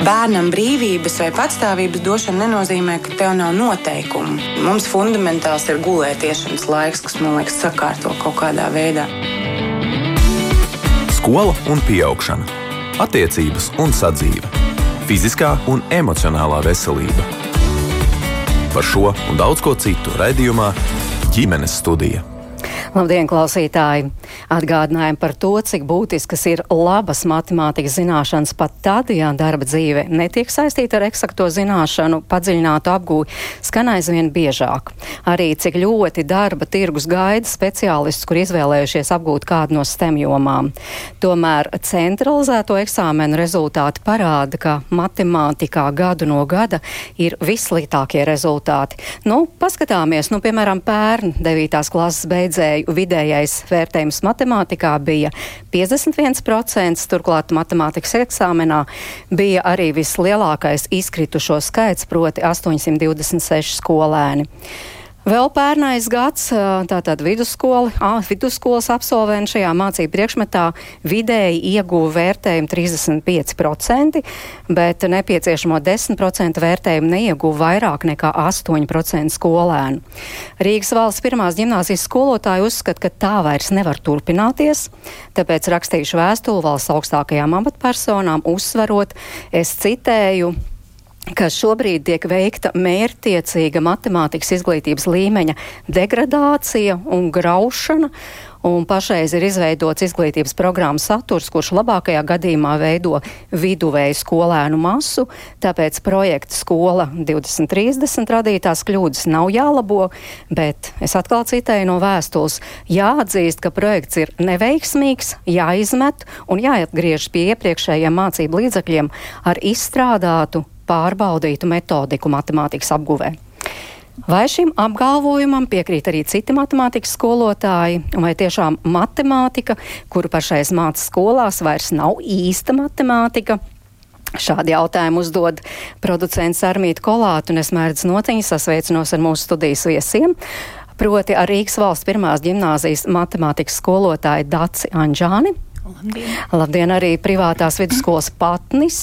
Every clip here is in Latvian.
Bērnam brīvības vai patstāvības došana nenozīmē, ka tev nav noteikumu. Mums fundamentāls ir gulētiešanas laiks, kas man liekas sakārto kaut kādā veidā. Skola un augšana, attiecības un sadzīve, fiziskā un emocionālā veselība. Par šo un daudz ko citu raidījumā ģimenes studija. Labdien, klausītāji! Atgādinājumu par to, cik būtiskas ir labas matemātikas zināšanas pat tad, ja darba dzīve netiek saistīta ar eksakto zināšanu, padziļinātu apgūju, skan aizvien biežāk. Arī cik ļoti darba tirgus gaida speciālistus, kur izvēlējušies apgūt kādu no STEM jomām. Tomēr centralizēto eksāmenu rezultāti parāda, ka matemātikā gadu no gada ir vissliktākie rezultāti. Nu, paskatāmies, nu, piemēram, pērn 9. klases beidzēju vai vidējais vērtējums matemātikā bija 51%, turklāt matemātikas eksāmenā bija arī vislielākais izkritušo skaits, proti 826 skolēni. Vēl pērnais gads, tātad vidusskola, vidusskolas absolventi šajā mācību priekšmetā vidēji ieguva vērtējumu 35%, bet nepieciešamo 10% vērtējumu neieguva vairāk nekā 8% skolēnu. Rīgas valsts pirmās ģimnāzijas skolotāji uzskata, ka tā vairs nevar turpināties, tāpēc rakstījuši vēstuli valsts augstākajām amatpersonām, uzsverot, es citēju, ka šobrīd tiek veikta mērtiecīga matemātikas izglītības līmeņa degradācija un graušana, un pašreiz ir izveidots izglītības programmas saturs, kurš labākajā gadījumā veido viduvēju skolēnu masu, tāpēc projekta skola 2030 radītās kļūdas nav jālabo, bet es atkal citēju no vēstules, jāatzīst, ka projekts ir neveiksmīgs, jāizmet un jāatgriež pie iepriekšējiem mācību līdzekļiem ar izstrādātu pārbaudītu metodiku matemātikas apguvē. Vai šim apgalvojumam piekrīt arī citi matemātikas skolotāji, vai tiešām matemātika, kuru pašreiz māca skolās, vairs nav īsta matemātika? Šādi jautājumi uzdod producents Armīti Kolātu, un es mērdzu notiņu sasveicinos ar mūsu studijas viesiem. Proti ar Rīgas valsts pirmās ģimnāzijas matemātikas skolotāju Daci Anģāni. Labdien! Labdien arī privātās vidusskolas patnis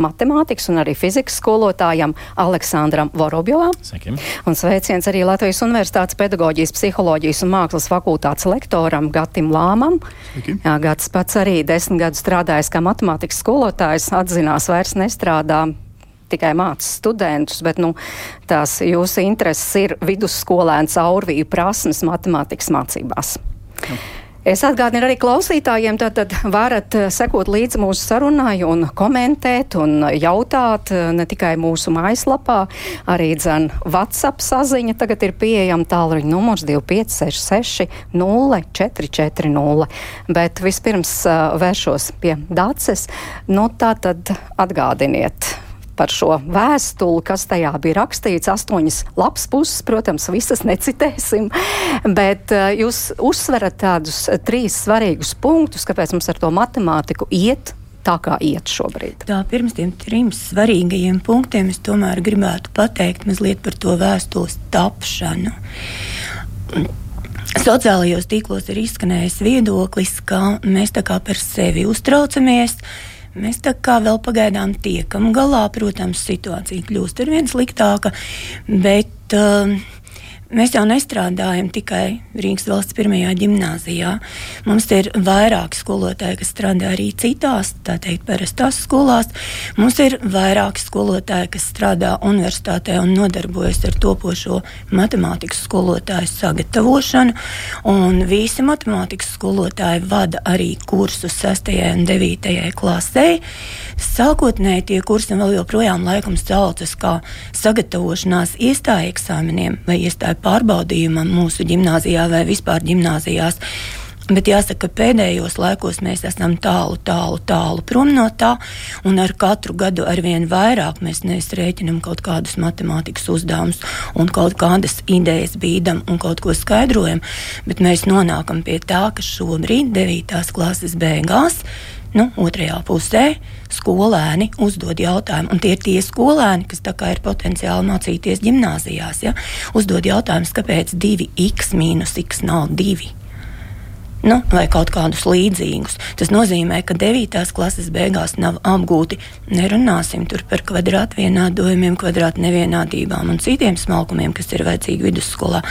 matemātikas un arī fizikas skolotājam Aleksandram Vorobjovam. Sveiki. Un sveiciens arī Latvijas Universitātes pedagoģijas, psiholoģijas un mākslas fakultātes lektoram Gatim Lāmam. Sveiki. Jā, Gats pats arī desmit gadus strādājis kā matemātikas skolotājs, atzinās vairs nestrādā tikai māca studentus, bet nu, tās jūsu intereses ir vidusskolēnu caurvīju prasmes matemātikas mācībās. Jā. Es atgādinu arī klausītājiem, tātad varat eh, sekot līdzi mūsu sarunai un komentēt un jautāt eh, ne tikai mūsu mājaslapā, arī dzen WhatsApp saziņa tagad ir pieejama tālruņa numurs 2566 0440. Bet vispirms uh, vēršos pie Dāces. Nu, tātad atgādiniet par šo vēstuli, kas tajā bija rakstīts. Astoņas lapas puses, protams, visas necitēsim, bet uh, jūs uzsverat tādus trīs svarīgus punktus, kāpēc mums ar to matemātiku iet. Tā kā iet šobrīd. Tā pirms tiem trim svarīgajiem punktiem es tomēr gribētu pateikt mazliet par to vēstules tapšanu. Sociālajos tīklos ir izskanējis viedoklis, ka mēs tā kā par sevi uztraucamies, uh, Mēs tā kā vēl pagaidām tiekam galā. Protams, situācija kļūst ar vien sliktāka, bet uh, Mēs jau nestrādājam tikai Rīgas valsts pirmajā gimnājā. Mums ir vairāki skolotāji, kas strādā arī citās, tā teikt, parastās skolās. Mums ir vairāki skolotāji, kas strādā universitātē un nodarbojas ar topošo matemātikas skolotāju sagatavošanu. Un visi matemātikas skolotāji vada arī kursus 6. un 9. klasē. Sākotnēji tie kursi vēl joprojām laikam saucas kā sagatavošanās iestāju eksāmeniem vai iestāju pārbaudījumam mūsu gimnājā vai vispār gimnājās. Bet jāsaka, ka pēdējos laikos mēs esam tālu, tālu, tālu prom no tā, un ar katru gadu ar vien vairāk mēs nesrēķinam kaut kādus matemātikas uzdevumus un kaut kādas idejas bīdam un kaut ko skaidrojam, bet mēs nonākam pie tā, ka šobrīd, 9. klases beigās, nu, otrajā pusē skolēni uzdod jautājumu, un tie ir tie skolēni, kas ir potenciāli mācīties gimnājās. Ja? Uzdod jautājumus, kāpēc 2x mīnus x nav 2. Nu, vai kaut kādus līdzīgus. Tas nozīmē, ka 9. klases beigās nav apgūti. Nerunāsim par kvadrātvienādojumiem, kvadrātu nevienādībām un citiem smalkumiem, kas ir vajadzīgi vidusskolā,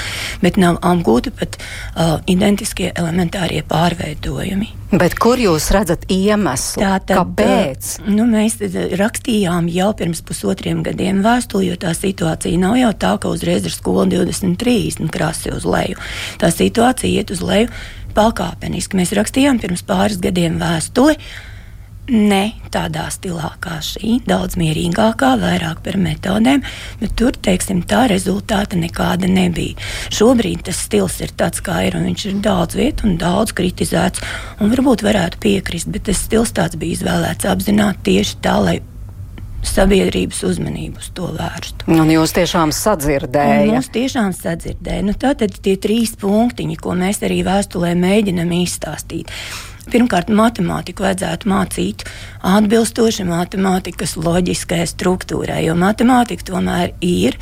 bet nav apgūti pat uh, identiskie elementārie pārveidojumi. Bet kur jūs redzat iemeslu? Tātad, Kāpēc? Nu, mēs rakstījām jau pirms pusotriem gadiem vēstuli, jo tā situācija nav jau tā, ka uzreiz ir skola 23 krasi uz leju. Tā situācija iet uz leju pakāpeniski. Mēs rakstījām pirms pāris gadiem vēstuli. Ne tādā stilā kā šī, daudz mierīgākā, vairāk par metodēm, bet tur, teiksim, tā rezultāta nekāda nebija. Šobrīd tas stils ir tāds, kā ir, un viņš ir daudz vietu un daudz kritizēts, un varbūt varētu piekrist, bet tas stils tāds bija izvēlēts apzināti tieši tā, lai sabiedrības uzmanību uz to vērstu. Un jūs tiešām sadzirdējāt? Jūs tiešām sadzirdējāt. Nu, tātad tie trīs punktiņi, ko mēs arī vēstulē mēģinam izstāstīt. Pirmkārt, matemātiku vajadzētu mācīt atbilstoši matemātikas loģiskai struktūrai, jo matemātika tomēr ir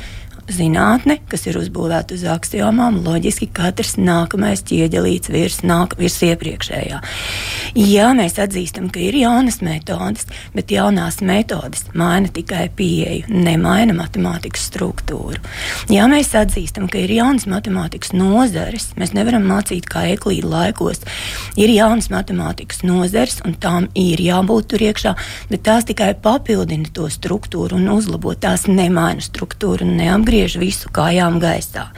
zinātne, kas ir uzbūvēta uz axiomām, loģiski katrs nākamais ķieģelīts virs, nāk, virs iepriekšējā. Jā, mēs atzīstam, ka ir jaunas metodes, bet jaunās metodes maina tikai pieeju, nemaina matemātikas struktūru. Jā, mēs atzīstam, ka ir jaunas matemātikas nozares, mēs nevaram mācīt kā eklīdu laikos. Ir jaunas matemātikas nozares, un tām ir jābūt tur iekšā, bet tās tikai papildina to struktūru un uzlabo. Tās nemaina struktūru un neapgriež griež visu kājām gaisā.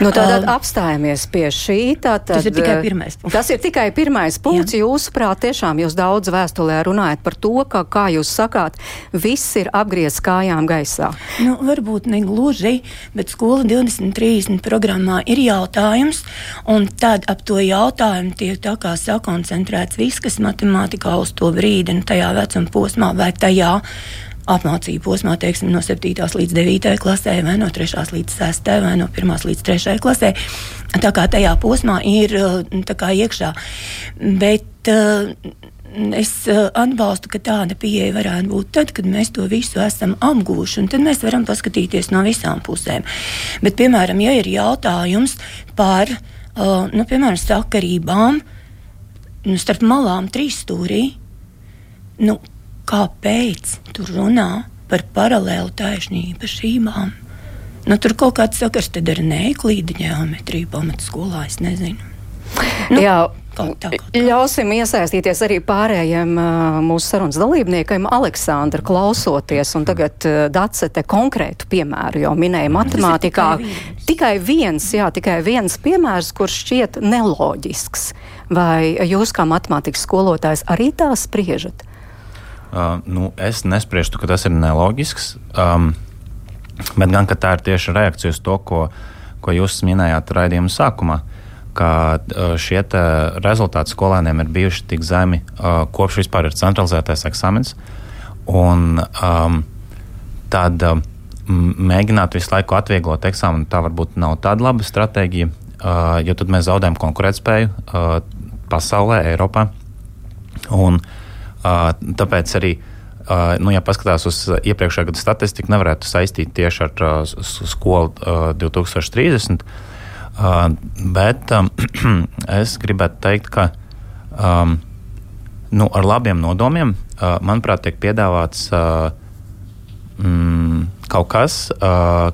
Nu, tātad um, apstājamies pie šī. Tātad, tas ir tikai pirmais punkts. Tas ir tikai pirmais punkts. Jūsuprāt, tiešām jūs daudz vēstulē runājat par to, ka, kā jūs sakāt, viss ir apgriezts kājām gaisā. Nu, varbūt ne gluži, bet skola 2030 programmā ir jautājums, un tad ap to jautājumu tiek tā kā sakoncentrēts viss, kas matemātikā uz to brīdi, nu, tajā vecuma posmā vai tajā apmācību posmā, teiksim, no 7. līdz 9. klasē, vai no 3. līdz 6. vai no 1. līdz 3. klasē. Tā kā tajā posmā ir uh, kā, iekšā. Bet, uh, Es uh, atbalstu, ka tāda pieeja varētu būt tad, kad mēs to visu esam apgūši, un tad mēs varam paskatīties no visām pusēm. Bet, piemēram, ja ir jautājums par nu, piemēram, sakarībām nu, starp malām trīs stūrī, nu, kāpēc tur runā par paralēlu taisnu īpašībām. Nu, tur kaut kāds sakars ar neeklīdu ģeometriju pamatskolā, es nezinu. Nu, Jā. Ļausim iesaistīties arī pārējiem mūsu sarunas dalībniekiem, Aleksandra, klausoties, un tagad Dacete konkrētu piemēru jau minēja matemātikā. Tikai, tikai viens, jā, tikai viens piemērs, kurš šķiet neloģisks. Vai jūs kā matemātikas skolotājs arī tā spriežat? Uh, nu, es nespriežu, ka tas ir neloģisks, um, bet gan tā ir tieši reakcija uz to, ko, ko jūs minējāt raidījuma sākumā. Ka uh, šie rezultāti skolēniem ir bijuši tik zemi, uh, kopš vispār ir centralizētais eksāmens. Un, um, tad um, mēģināt visu laiku atvieglot eksāmenu, tā varbūt nav tāda laba stratēģija, uh, jo tad mēs zaudējam konkurētspēju uh, pasaulē, Eiropā. Un, uh, Tāpēc arī, nu, ja paskatās uz iepriekšējā gada statistiku, nevarētu saistīt tieši ar skolu 2030. Bet es gribētu teikt, ka um, nu, ar labiem nodomiem, manuprāt, tiek piedāvāts mm, kaut kas,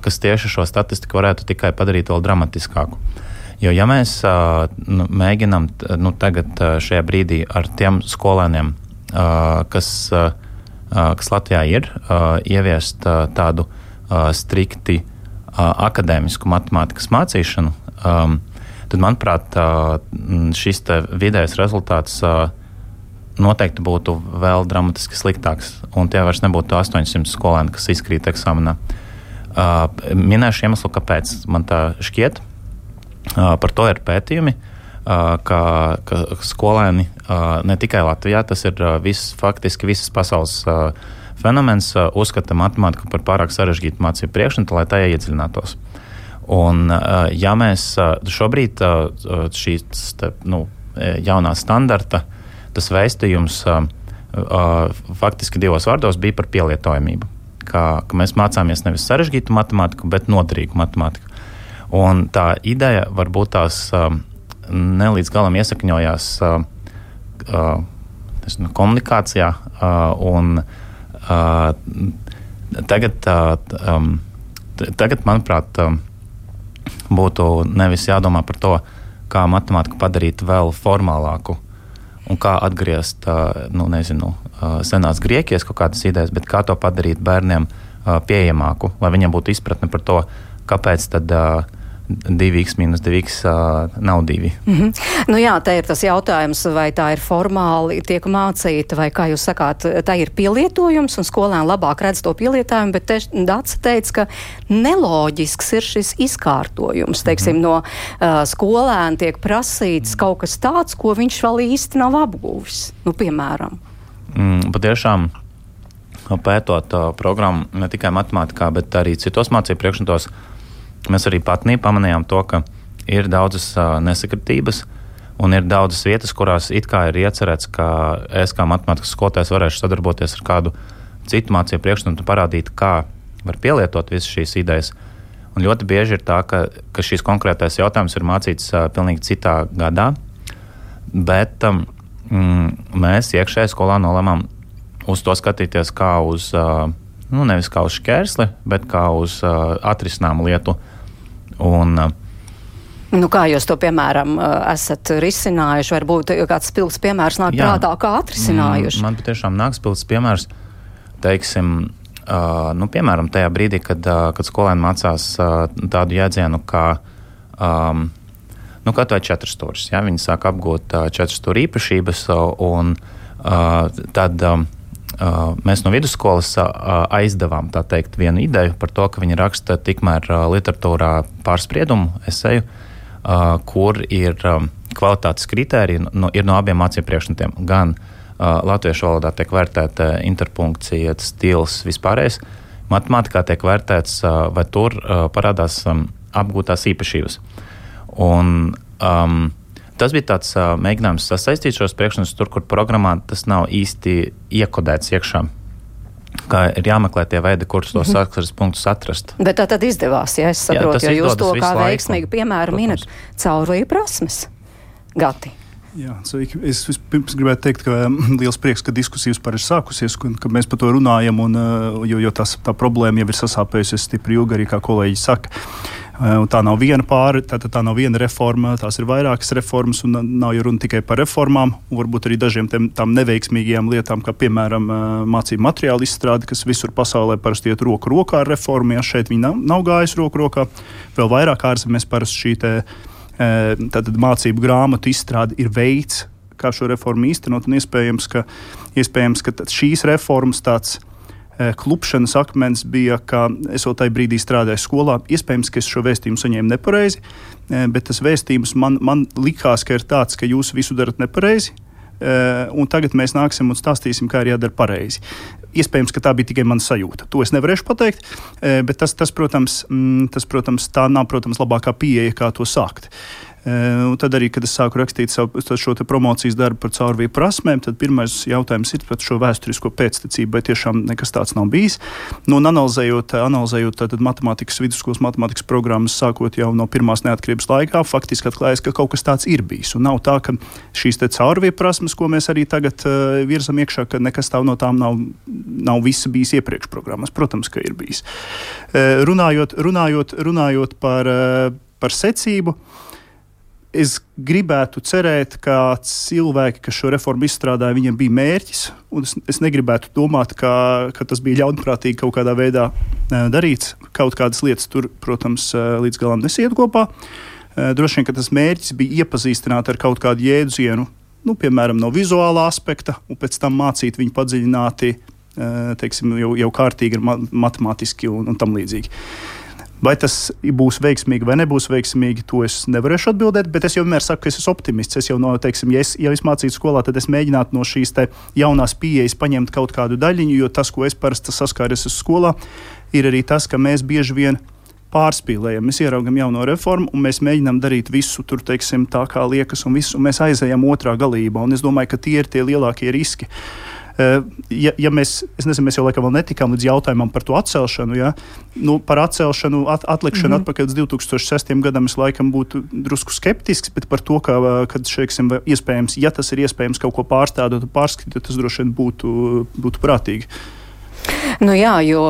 kas tieši šo statistiku varētu tikai padarīt vēl dramatiskāku. Jo, ja mēs nu, mēģinām nu, tagad, šajā brīdī, ar tiem skolēniem, kas, kas Latvijā ir, ieviest tādu strikti akadēmisku matemātikas mācīšanu, tad, manuprāt, šis vidējais rezultāts noteikti būtu vēl dramatiski sliktāks. Un tie vairs nebūtu 800 skolēni, kas izkrīt eksāmenā. Minēšu iemeslu, kāpēc man tā šķiet. Par to ir pētījumi. Ka, ka skolēni ne tikai Latvijā, tas ir viss, faktiski visas pasaules fenomens, uzskata matemātiku par pārāk sarežģītu mācību priekšmetu, lai tajā iedziļinātos. Un, ja mēs šobrīd šīs nu, jaunā standarta, tas vēstījums faktiski divos vārdos bija par pielietojamību. Kā, ka mēs mācāmies nevis sarežģītu matemātiku, bet noderīgu matemātiku. Un tā ideja varbūt tās nelīdz galam iesakņojās uh, uh, nezinu, komunikācijā. Uh, un, uh, tagad, uh, um, tagad, manuprāt, um, būtu nevis jādomā par to, kā matemātiku padarīt vēl formālāku un kā atgriezt, uh, nu, nezinu, uh, senās Grieķijas kaut kādas idejas, bet kā to padarīt bērniem pieejamāku, lai viņiem būtu izpratne par to, kāpēc tad. Uh, 2x minus 2x uh, nav 2. Mm -hmm. nu jā, te ir tas jautājums, vai tā ir formāli tiek mācīta, vai kā jūs sakāt, tā ir pielietojums, un skolēni labāk redz to pielietojumu, bet Dācis teica, ka neloģisks ir šis izkārtojums. Teiksim, mm -hmm. no uh, skolēna tiek prasīts kaut kas tāds, ko viņš vēl īsti nav apguvis. Nu, piemēram. Mm, patiešām pētot uh, programmu ne tikai matemātikā, bet arī citos mācību priekšmetos Mēs arī patnī pamanījām to, ka ir daudzas uh, nesakritības. Un ir daudzas vietas, kurās it kā ir iecerēts, ka es kā matemātikas skolotājs varēšu sadarboties ar kādu citu mācību priekšmetu un parādīt, kā var pielietot visas šīs idejas. Un ļoti bieži ir tā, ka, ka šis konkrētais jautājums ir mācīts uh, pilnīgi citā gadā, bet um, mēs iekšējā skolā nolēmām uz to skatīties kā uz, uh, nu, nevis kā uz šķērsli, bet kā uz uh, atrisināmu lietu. Un, uh, Nu, kā jūs to, piemēram, uh, esat risinājuši? Varbūt kāds spilgts piemērs nāk jā, prātā, kā atrisinājuši? Mm, man patiešām nāk spilgts piemērs, teiksim, uh, nu, piemēram, tajā brīdī, kad, uh, kad skolēni mācās uh, tādu jēdzienu kā um, nu, kaut vai četras stūris. Ja? Viņi sāk apgūt uh, četras stūra īpašības, uh, un uh, tad um, mēs no vidusskolas aizdevām teikt, vienu ideju par to, ka viņi raksta tikmēr literatūrā pārspriedumu, eseju, kur ir kvalitātes kritēriji no, ir no abiem mācību priekšmetiem. Gan latviešu valodā tiek vērtēta interpunkcija, stils, vispārējais. Matemātikā tiek vērtēts, vai tur parādās apgūtās īpašības. Un, um, Tas bija tāds uh, mēģinājums sasaistīt šos priekšnesus tur, kur programmā tas nav īsti iekodēts iekšā. Kā ir jāmeklē tie veidi, kurus tos -hmm. saskares punktus atrast. Bet tā tad izdevās, ja es saprotu, Jā, jo jūs to kā veiksmīgu piemēru minat caurvīju prasmes. Gati. Jā, sveiki. Es pirms gribētu teikt, ka liels prieks, ka diskusija vispār ir sākusies, un ka mēs par to runājam, un, jo, jo tas, tā problēma jau ir sasāpējusies stipri ilgi, arī kā kolēģi saka. Un tā nav viena pāri, tā, tā nav viena reforma, tās ir vairākas reformas, un nav jau runa tikai par reformām, varbūt arī dažiem tiem, tām neveiksmīgajām lietām, kā piemēram mācību materiālu izstrāde, kas visur pasaulē parasti iet roku rokā ar reformu. Ja šeit viņi nav, nav gājusi roku rokā, vēl vairāk ārzemēs parasti šī te, tātad, mācību grāmatu izstrāde ir veids, kā šo reformu īstenot, un iespējams, ka, iespējams, ka šīs reformas tāds Eh, klupšanas akmens bija, ka es vēl tajā brīdī strādāju skolā. Iespējams, ka es šo vēstījumu saņēmu nepareizi, eh, bet tas vēstījums man, man likās, ka ir tāds, ka jūs visu darat nepareizi. Eh, un tagad mēs nāksim un stāstīsim, kā ir jādara pareizi. Iespējams, ka tā bija tikai mana sajūta. To es nevarēšu pateikt, bet tas, tas, protams, mm, tas, protams tā nav protams, labākā pieeja, kā to sākt. Un tad arī, kad es sāku rakstīt savu, šo promocijas darbu par caurvīju prasmēm, tad pirmais jautājums ir par šo vēsturisko pēctecību, vai tiešām nekas tāds nav bijis. Nu, un analizējot, analizējot tad, matemātikas vidusskolas matemātikas programmas, sākot jau no pirmās neatkarības laikā, faktiski atklājas, ka kaut kas tāds ir bijis. Un nav tā, ka šīs caurvīju prasmes, ko mēs arī tagad uh, virzam iekšā, ka nekas tā no tām nav, nav viss bijis iepriekš programmas. Protams, ka ir bijis. Uh, runājot, runājot, runājot par, uh, par secību. Es gribētu cerēt, ka cilvēki, kas šo reformu izstrādāja, viņiem bija mērķis. Es, es negribētu domāt, ka, ka tas bija ļaunprātīgi kaut kādā veidā darīts. Kaut kādas lietas tur, protams, līdz galam nesiet kopā. Droši vien, tas mērķis bija iepazīstināt ar kaut kādu jēdzienu, nu, piemēram, no vizuālā aspekta, un pēc tam mācīt viņu padziļināti, teiksim, jau, jau kārtīgi, matemātiski un, un tam līdzīgi. Vai tas būs veiksmīgi vai nebūs veiksmīgi, to es nevarēšu atbildēt. Bet es jau vienmēr saku, ka es esmu optimists. Es jau no, teiksim, ja es, ja es mācītu skolā, tad es mēģinātu no šīs jaunās pieejas paņemt kaut kādu daļiņu, jo tas, ko es parasti saskāries skolā, ir arī tas, ka mēs bieži vien pārspīlējam. Mēs ieraugam jauno reformu, un mēs mēģinām darīt visu tur, teiksim, tā, kā liekas, un, visu, un mēs aizējam otrā galībā. Un es domāju, ka tie ir tie lielākie riski. Ja, ja mēs, nezinu, mēs jau laikam vēl netikām līdz jautājumam par to atcelšanu, ja? nu, par atcelšanu, at, atlikšanu mm -hmm. atpakaļ līdz 2006. gadam, es laikam būtu drusku skeptisks, bet par to, ka, kad šeiksim, iespējams, ja tas ir iespējams kaut ko pārstādot, pārskatīt, tas droši vien būtu, būtu prātīgi. Nu jā, jo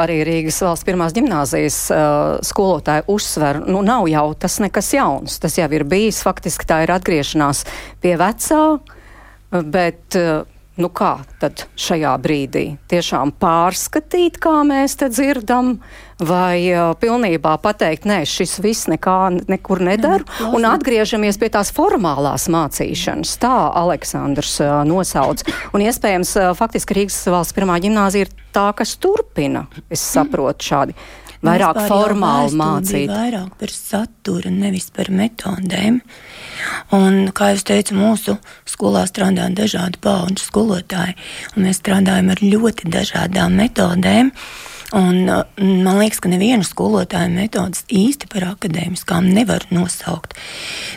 arī Rīgas valsts pirmās gimnāzijas uh, skolotāji uzsver, nu nav jau tas nekas jauns. Tas jau ir bijis, faktiski tā ir atgriešanās pie vecā, bet uh, nu kā tad šajā brīdī tiešām pārskatīt, kā mēs te dzirdam, vai uh, pilnībā pateikt, nē, šis viss nekā nekur nedara, jā, un atgriežamies pie tās formālās mācīšanas. Tā Aleksandrs uh, nosauc. Un iespējams, uh, faktiski Rīgas valsts pirmā ģimnāzija ir tā, kas turpina, es saprotu šādi. Vairāk formāli mācīt. Vairāk par saturu, nevis par metodēm. Un, kā jau teicu, mūsu skolā strādā dažādi pauģu skolotāji, un mēs strādājam ar ļoti dažādām metodēm. Un, uh, man liekas, ka nevienu skolotāju metodas īsti par akadēmiskām nevar nosaukt.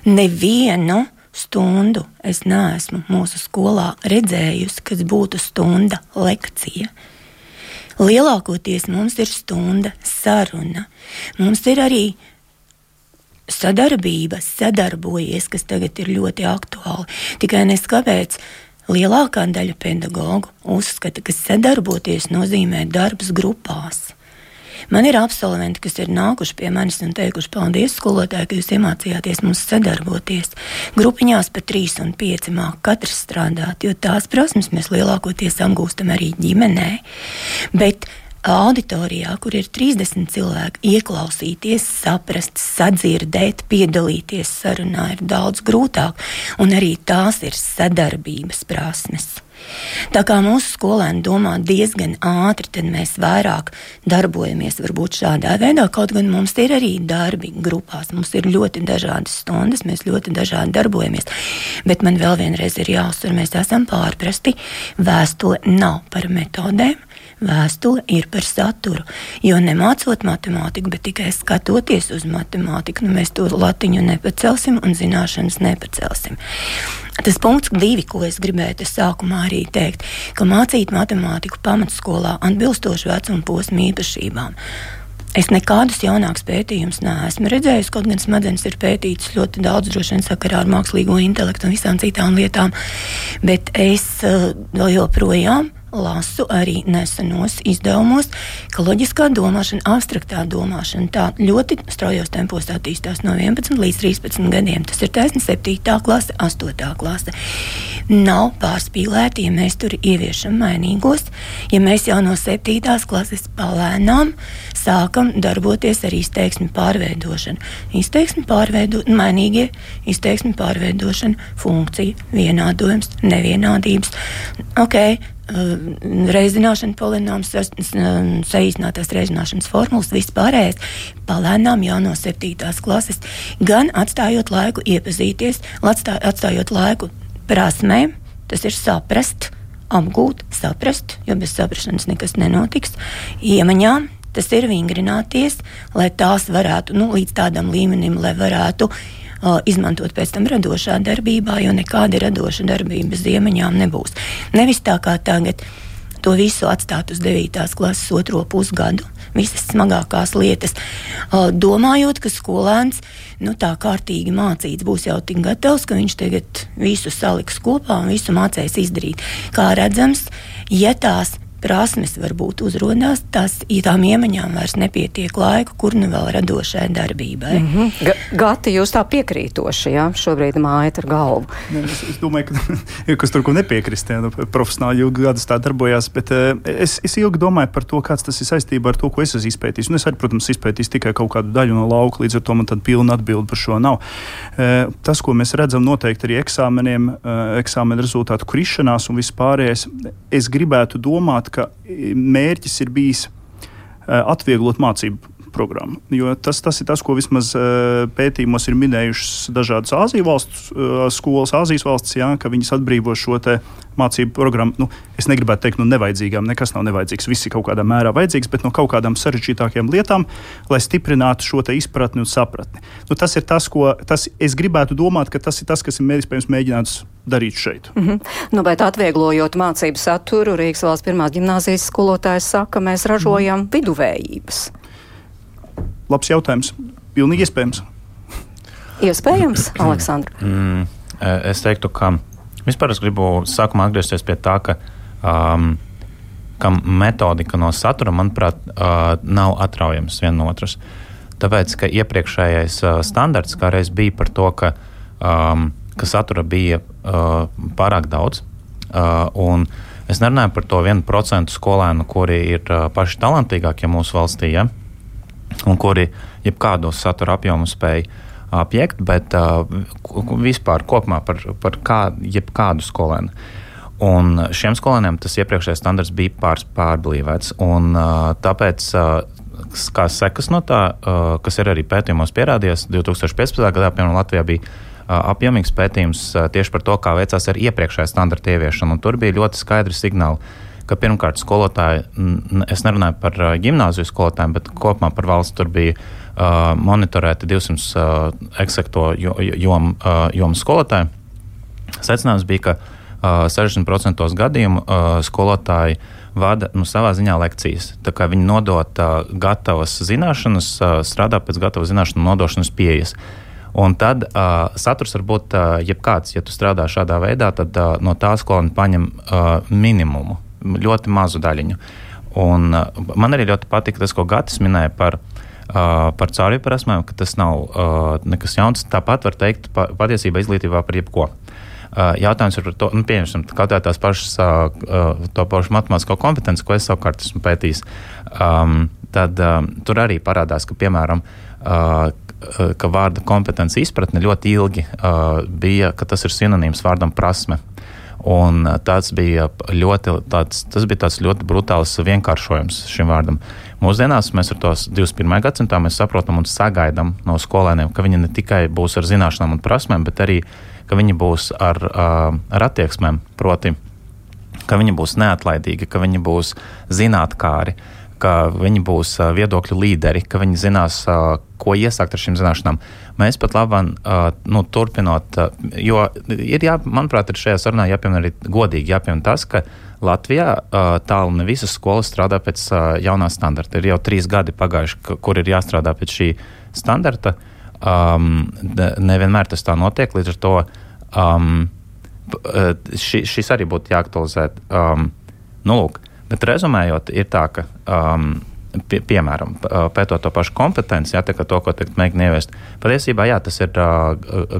Nevienu stundu es neesmu mūsu skolā redzējusi, kas būtu stunda lekcija. Lielākoties mums ir stunda saruna. Mums ir arī sadarbība, sadarbojies, kas tagad ir ļoti aktuāli. Tikai nes kāpēc Lielākā daļa pedagoģu uzskata, ka sadarboties nozīmē darbs grupās. Man ir absolventi, kas ir nākuši pie manis un teikuši, paldies, skolotāji, ka jūs iemācījāties mums sadarboties. Grupiņās pa trīs un pieci māca katrs strādāt, jo tās prasmes mēs lielākoties apgūstam arī ģimenē. Bet auditorijā, kur ir 30 cilvēki, ieklausīties, saprast, sadzirdēt, piedalīties sarunā ir daudz grūtāk, un arī tās ir sadarbības prasmes. Tā kā mūsu skolēni domā diezgan ātri, tad mēs vairāk darbojamies varbūt šādā veidā. Kaut gan mums ir arī darbi grupās, mums ir ļoti dažādas stundas, mēs ļoti dažādi darbojamies. Bet man vēl vienreiz ir jāuzsver, mēs esam pārprasti. Vēstule nav par metodēm, Vēstule ir par saturu, jo nemācot matemātiku, bet tikai skatoties uz matemātiku, nu mēs to latiņu nepacelsim un zināšanas nepacelsim. Tas punkts, divi, ko es gribēju sākumā arī teikt, ka mācīt matemātiku pamatskolā atbilstoši vecuma posmu īpašībām. Es nekādus jaunākus pētījumus neesmu redzējis, kaut gan smadzenes ir pētītas ļoti daudz, droši vien sakarā ar mākslīgo intelektu un visām citām lietām, bet es uh, joprojām lasu arī nesenos izdevumos, ka loģiskā domāšana, abstraktā domāšana tā ļoti straujos tempos attīstās no 11 līdz 13 gadiem. Tas ir taisnība 7. klase, 8. klase. Nav pārspīlēti, ja mēs tur ieviešam mainīgos, ja mēs jau no 7. klases palēnām sākam darboties ar izteiksmi pārveidošanu. Izteiksmi pārveidot, mainīgie izteiksmi pārveidošana, funkcija, vienādojums, nevienādības. Okay, reizināšana, polinoms, saīsinātās reizināšanas formulas, viss pārējais palēnām jau no 7. klases, gan atstājot laiku iepazīties, atstājot laiku prasmēm, tas ir saprast, apgūt, saprast, jo bez saprašanas nekas nenotiks, iemaņām. Tas ir vingrināties, lai tās varētu nu, līdz tādam līmenim, lai varētu uh, izmantot pēc tam radošā darbībā, jo nekāda radoša darbība bez iemaņām nebūs. Nevis tā kā tagad to visu atstāt uz 9. klases otro pusgadu, visas smagākās lietas, domājot, ka skolēns nu, tā kārtīgi mācīts būs jau tik gatavs, ka viņš tagad visu saliks kopā un visu mācīs izdarīt. Kā redzams, ja tās prasmes varbūt uzrādās, tās tām iemaņām vairs nepietiek laika, kur nu vēl radošai darbībai. Mm -hmm. Gati, jūs tā piekrītoši, jā, šobrīd mājat ar galvu. Ne, es, es domāju, ka kas tur ko nepiekrist, jā, nu, profesionāli ilgi gadus tā darbojās, bet uh, es, es ilgi domāju par to, kāds tas ir saistībā ar to, ko es esmu izpētījis. Un es arī, protams, izpētīju tikai kaut kādu daļu no lauka, līdz ar to man tāda pilna atbilde par šo nav. Uh, tas, ko mēs redzam noteikti arī eksāmeniem, uh, eksāmena rezultātu krišanās un vispārējais, es gribētu domāt, ka mērķis ir bijis eh, atvieglot mācību programma. Jo tas, tas ir tas, ko vismaz uh, pētījumos ir minējušas dažādas Āzijas valsts, uh, skolas, Āzijas valsts, jā, ka viņas atbrīvo šo mācību programmu. Nu, es negribētu teikt, no nu, nevajadzīgām, nekas nav nevajadzīgs, viss ir kaut kādā mērā vajadzīgs, bet no kaut kādām sarežģītākām lietām, lai stiprinātu šo izpratni un sapratni. Nu, tas ir tas, ko tas, es gribētu domāt, ka tas ir tas, kas ir iespējams mēģināts darīt šeit. Mm -hmm. nu, bet atvieglojot mācību saturu, Rīgas valsts pirmās gimnāzijas skolotājs saka, mēs ražojam mm viduvējības. Labs jautājums. Pilnīgi iespējams. Iespējams, Aleksandra. Mm, e, es teiktu, ka vispār es gribu sākumā atgriezties pie tā, ka, um, ka metodika no satura, manuprāt, uh, nav atraujams viena no otras. Tāpēc, ka iepriekšējais uh, standarts kādreiz bija par to, ka um, ka satura bija uh, pārāk daudz. Uh, es nerunāju par to vienu procentu skolēnu, kuri ir uh, paši talantīgākie mūsu valstī, ja? Un kuri jebkādu satura apjomu spēj apiekt, bet uh, vispār kopumā par, par kā, jebkādu skolēnu. Un šiem skolēniem tas iepriekšējais standarts bija pār, pārblīvēts. Un, uh, tāpēc, uh, kā sekas no tā, uh, kas ir arī pētījumos pierādījies, 2015. gadā, piemēram, Latvijā bija apjomīgs pētījums tieši par to, kā veicās ar iepriekšējā standarta ieviešanu. Tur bija ļoti skaidri signāli, ka pirmkārt skolotāji, es nerunāju par gimnāziju skolotājiem, bet kopumā par valsts tur bija uh, monitorēti 200 uh, eksakto jomu jom skolotāju. Secinājums bija, ka uh, 60% gadījumu uh, skolotāji vada nu, savā ziņā lekcijas. Viņi nodod uh, gatavas zināšanas, uh, strādā pēc gatavas zināšanu nodošanas pieejas. Uh, Un tad uh, saturs var būt uh, jebkāds. Ja tu strādā šādā veidā, tad uh, no tā skolēna paņem uh, minimumu, ļoti mazu daļiņu. Un, uh, man arī ļoti patīk tas, ko Gatis minēja par, uh, par caurvīju prasmēm, ka tas nav uh, nekas jauns. Tāpat var teikt pa, patiesībā izglītībā par jebko. Uh, jautājums ir par to, nu, pieņemsim, kaut kā tās pašas, uh, uh, to pašu matemātisko kompetenci, ko es savukārt esmu pētījis. Um, tad um, tur arī parādās, ka, piemēram, uh, Eh, ka vārda kompetence izpratne ļoti ilgi uh, bija, ka tas ir sinonīms vārdam prasme. Un eh, tas bija ļoti, tāds, tas bija tāds ļoti brutāls vienkāršojums šim vārdam. Mūsdienās mēs ar tos 21. gadsimtā saprotam un sagaidām no skolēniem, ka viņi ne tikai būs ar zināšanām un prasmēm, bet arī ka viņi būs ar, ar attieksmēm, proti, ka viņi būs neatlaidīgi, ka viņi būs zinātnākāri, ka viņi būs viedokļu līderi, ka viņi zinās, ko iesākt ar šīm zināšanām. Mēs pat labāk, nu, turpinot, jo ir, jā, manuprāt, ir šajā sarunā jāpiemina arī godīgi jāpiemina tas, ka Latvijā tālu ne visas skolas strādā pēc jaunā standarta. Ir jau trīs gadi pagājuši, kur ir jāstrādā pēc šī standarta. Um, nevienmēr tas tā notiek, līdz ar to um, ši, šis arī būtu jāaktualizē. Um, nu, lūk, Bet rezumējot, ir tā, ka. Um, Pie, piemēram, pētot to pašu kompetenci, ja, to, ko tagad mēģina ieviest. Patiesībā jā, tas ir uh,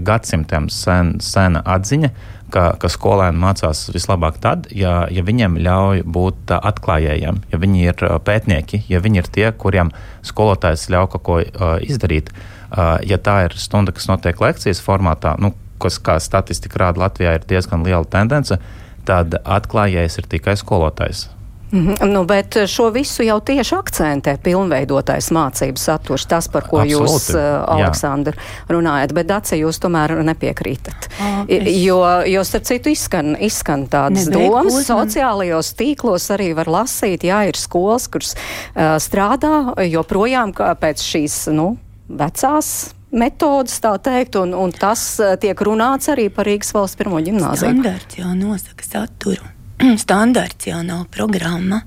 gadsimtiem sen, sena atziņa, ka, ka skolēni mācās vislabāk tad, ja, ja viņiem ļauj būt uh, atklājējiem, ja viņi ir uh, pētnieki, ja viņi ir tie, kuriem skolotājs ļauj kaut ko uh, izdarīt. Uh, ja tā ir stunda, kas notiek lekcijas formātā, nu, kas, kā statistika rāda, Latvijā ir diezgan liela tendence, tad atklājējs ir tikai skolotājs. Mm -hmm. nu, bet šo visu jau tieši akcentē pilnveidotais mācību saturs, tas, par ko Absoluti. jūs, uh, Aleksandra, runājat, bet Dace, jūs tomēr nepiekrītat. Oh, es... Jo, jo starp citu, izskan, izskan tādas Nebeig, domas, uzman. sociālajos tīklos arī var lasīt, jā, ir skolas, kuras uh, strādā joprojām pēc šīs, nu, vecās metodas, tā teikt, un, un tas tiek runāts arī par Rīgas valsts pirmo ģimnāziju. Standarts jau nosaka saturu. standarts jau nav programma.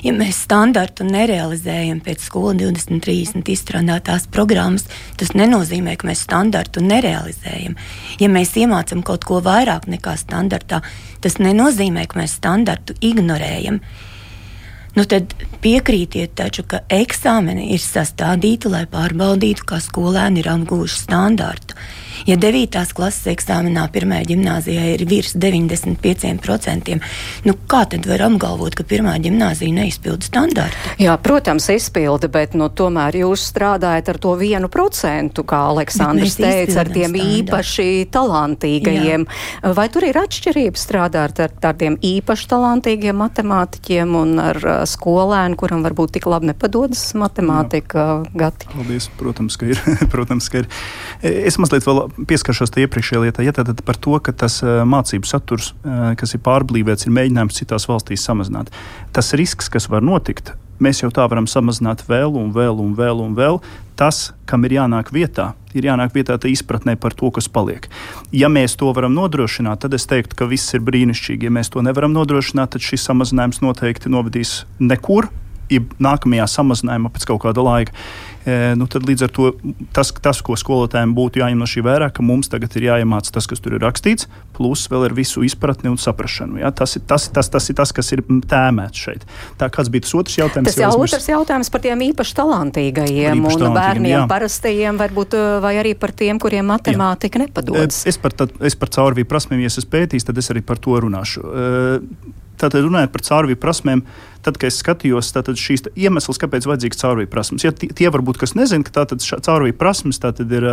Ja mēs standartu nerealizējam pēc skolas 20, 30 izstrādātās programmas, tas nenozīmē, ka mēs standartu nerealizējam. Ja mēs iemācām kaut ko vairāk nekā standartā, tas nenozīmē, ka mēs standartu ignorējam. Nu, tad piekrītiet, taču, ka eksāmeni ir sastādīti, lai pārbaudītu, kā skolēni ir apguvuši standartu. Ja 9. klases eksāmenā pirmajā gimnājā ir virs 95%, nu kā tad var apgalvot, ka pirmā gimnāzija neizpilda standārtu? Jā, protams, izpilda, bet nu, tomēr jūs strādājat ar to vienu procentu, kā Aleksandrs teica, ar tiem standārtu. īpaši talantīgajiem. Jā. Vai tur ir atšķirības strādāt ar tādiem īpaši talantīgiem matemātiķiem un ar uh, skolēnu, kuram varbūt tik labi nepadodas matemātika? Gati? Paldies, protams, ka ir. protams, ka ir. Es mazliet vēl pieskaršos iepriekšējā lietā, ja tad par to, ka tas mācību saturs, kas ir pārblīvēts, ir mēģinājums citās valstīs samazināt. Tas risks, kas var notikt, mēs jau tā varam samazināt vēl un vēl un vēl un vēl. Tas, kam ir jānāk vietā, ir jānāk vietā tā izpratnē par to, kas paliek. Ja mēs to varam nodrošināt, tad es teiktu, ka viss ir brīnišķīgi. Ja mēs to nevaram nodrošināt, tad šis samazinājums noteikti novedīs nekur. Ja nākamajā samazinājumā pēc kaut kāda laika. E, nu, tad līdz ar to tas, tas, ko skolotājiem būtu jāņem no šī vērā, ka mums tagad ir jāiemācās tas, kas tur ir rakstīts, plus vēl ar visu izpratni un saprašanu. Ja? Tas, ir, tas, tas, tas ir tas, kas ir tēmēts šeit. Tā kāds bija tas otrs jautājums? Tas jau otrs jautājums par tiem īpaši talantīgajiem īpaši un bērniem jā. parastajiem, varbūt, vai arī par tiem, kuriem matemātika jā. nepadodas. Es par, tad, es par caurvīju prasmēm, ja es pētījis, tad es arī par to runāšu. Uh, Tātad, runājot par caurvīju prasmēm, tad, kad es skatījos, tad šīs iemesls, kāpēc ir vajadzīgas caurvīju prasmes. Ja tie, varbūt, kas nezina, ka tātad caurvīju prasmes tātad ir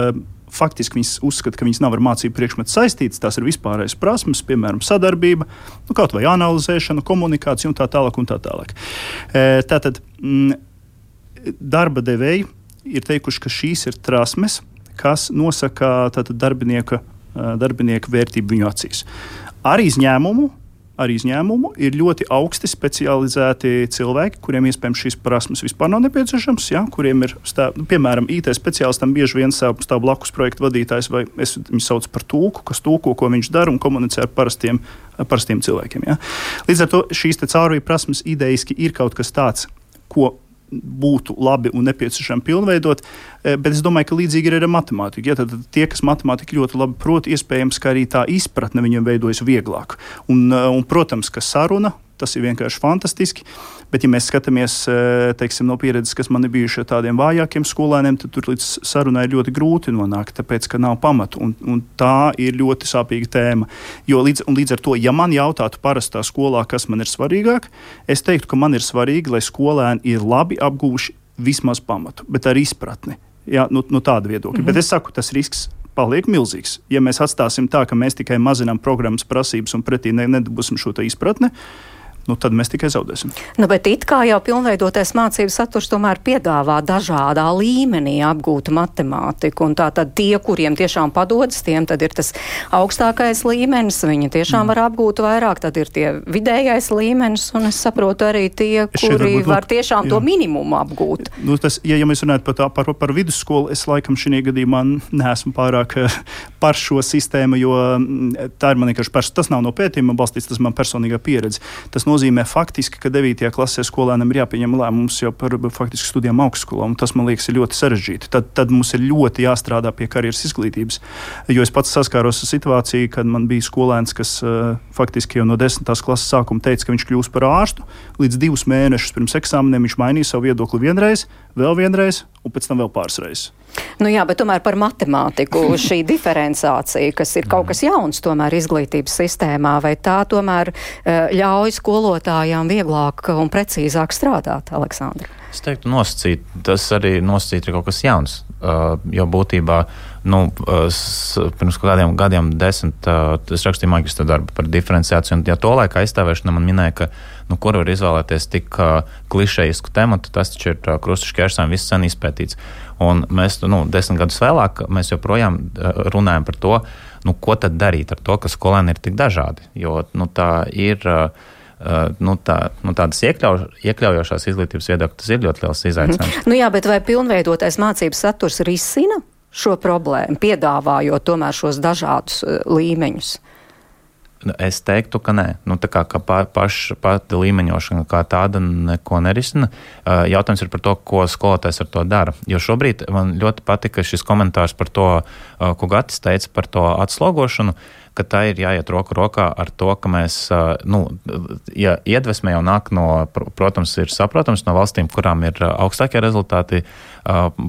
faktiski viņas uzskata, ka viņas nav ar mācību priekšmetu saistītas. Tās ir vispārējais prasmes, piemēram, sadarbība, nu, kaut vai analizēšana, komunikācija un tā tālāk. Un tā tālāk. Tātad m, darba devēji ir teikuši, ka šīs ir prasmes, kas nosaka tātad, darbinieka, darbinieka vērtību viņu acīs. Ar izņēmumu ar izņēmumu ir ļoti augsti specializēti cilvēki, kuriem iespējams šīs prasmes vispār nav nepieciešamas. Ja, kuriem ir, stāv, nu, piemēram, IT speciālistam bieži vien stāv, stāv blakus projekta vadītājs, vai es viņu saucu par tūku, kas tūko, ko viņš dara un komunicē ar parastiem, parastiem cilvēkiem. Ja. Līdz ar to šīs caurvīja prasmes idejiski ir kaut kas tāds, ko būtu labi un nepieciešami pilnveidot, eh, bet es domāju, ka līdzīgi ir ar matemātiku. Ja, tad tie, kas matemātiku ļoti labi prot, iespējams, ka arī tā izpratne viņiem veidojas vieglāk. Un, eh, un, protams, ka saruna tas ir vienkārši fantastiski. Bet, ja mēs skatāmies eh, teiksim, no pieredzes, kas man ir bijuši ar tādiem vājākiem skolēniem, tad tur līdz sarunai ir ļoti grūti nonākt, tāpēc, ka nav pamatu. Un, un tā ir ļoti sāpīga tēma. Jo līdz, līdz ar to, ja man jautātu parastā skolā, kas man ir svarīgāk, es teiktu, ka man ir svarīgi, lai skolēni ir labi apgūši vismaz pamatu, bet ar izpratni. Jā, nu, no tāda viedokļa. Mm -hmm. Bet es saku, tas risks paliek milzīgs. Ja mēs atstāsim tā, ka mēs tikai mazinām programmas prasības un pretī nedabūsim šo izpratni, nu, tad mēs tikai zaudēsim. Nu, bet it kā jau pilnveidotais mācību saturs tomēr piedāvā dažādā līmenī apgūtu matemātiku, un tā tad tie, kuriem tiešām padodas, tiem tad ir tas augstākais līmenis, viņi tiešām mm. var apgūt vairāk, tad ir tie vidējais līmenis, un es saprotu arī tie, kuri varbūt, var tiešām jā. to minimumu apgūt. Nu, tas, ja, ja mēs runājam par, tā, par, par vidusskolu, es laikam šī gadījumā neesmu pārāk eh, par šo sistēmu, jo mm, tā ir man vienkārši pers, tas nav no pētījuma balstīts, tas man personīgā pieredze. Tas nozīmē faktiski, ka 9. klasē skolēnam ir jāpieņem lēmums jau par faktiski studijām augstskolā, tas man liekas ļoti sarežģīti. Tad, tad mums ir ļoti jāstrādā pie karjeras izglītības. Jo es pats saskāros ar situāciju, kad man bija skolēns, kas uh, faktiski jau no 10. klases sākuma teica, ka viņš kļūs par ārstu. Līdz divus mēnešus pirms eksāmeniem viņš mainīja savu viedokli vienreiz, vēl vienreiz, un pēc tam vēl pāris reizes. Nu jā, bet tomēr par matemātiku šī diferenciācija, kas ir kaut kas jauns tomēr izglītības sistēmā, vai tā tomēr uh, ļauj skolotājām vieglāk un precīzāk strādāt, Aleksandra? Es teiktu, nosacīt, tas arī nosacīt ir kaut kas jauns. Uh, jo būtībā nu, uh, pirms kādiem gadiem, desmit, uh, es rakstīju maģistra darbu par diferenciāciju. Un, ja to laikā aizstāvēšana man minēja, ka nu, kur var izvēlēties tik uh, klišejisku tematu, tas taču ir uh, krustišķi ērsām viss sen izpētīts. Un mēs, nu, desmit gadus vēlāk, joprojām runājam par to, nu, ko tad darīt ar to, ka skolēni ir tik dažādi. Jo nu, tā ir. Uh, nu, tā, nu, tādas iekļauj, iekļaujošās izglītības viedokļa, tas ir ļoti liels izaicinājums. Mm. Nu, jā, bet vai pilnveidotais mācības saturs risina šo problēmu, piedāvājot tomēr šos dažādus uh, līmeņus? Nu, es teiktu, ka nē. Nu, tā kā, ka pa, paš, pati līmeņošana kā tāda neko nerisina. Jautājums ir par to, ko skolotājs ar to dara. Jo šobrīd man ļoti patika šis komentārs par to, ko Gatis teica par to atslogošanu, ka tā ir jāiet roku rokā ar to, ka mēs, nu, ja iedvesmē jau nāk no, protams, ir saprotams no valstīm, kurām ir augstākie rezultāti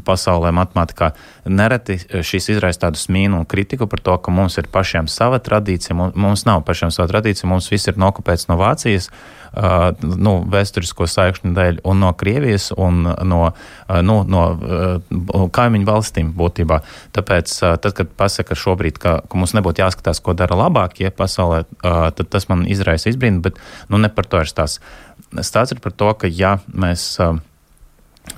pasaulē matemātikā, nereti šis izraisa tādu smīnu un kritiku par to, ka mums ir pašiem sava tradīcija, mums nav pašiem sava tradīcija, mums viss ir nokopēts no Vācijas, nu, vēsturisko saikšņu dēļ, un no Krievijas un no, nu, no kaimiņu valstīm būtībā. Tāpēc, tad, kad pasaka šobrīd, ka, ka mums nebūtu jāskatās, ko dara labākie pasaulē, tad tas man izraisa izbrīnu, bet nu, ne par to ir stāsts. Stāsts ir par to, ka ja mēs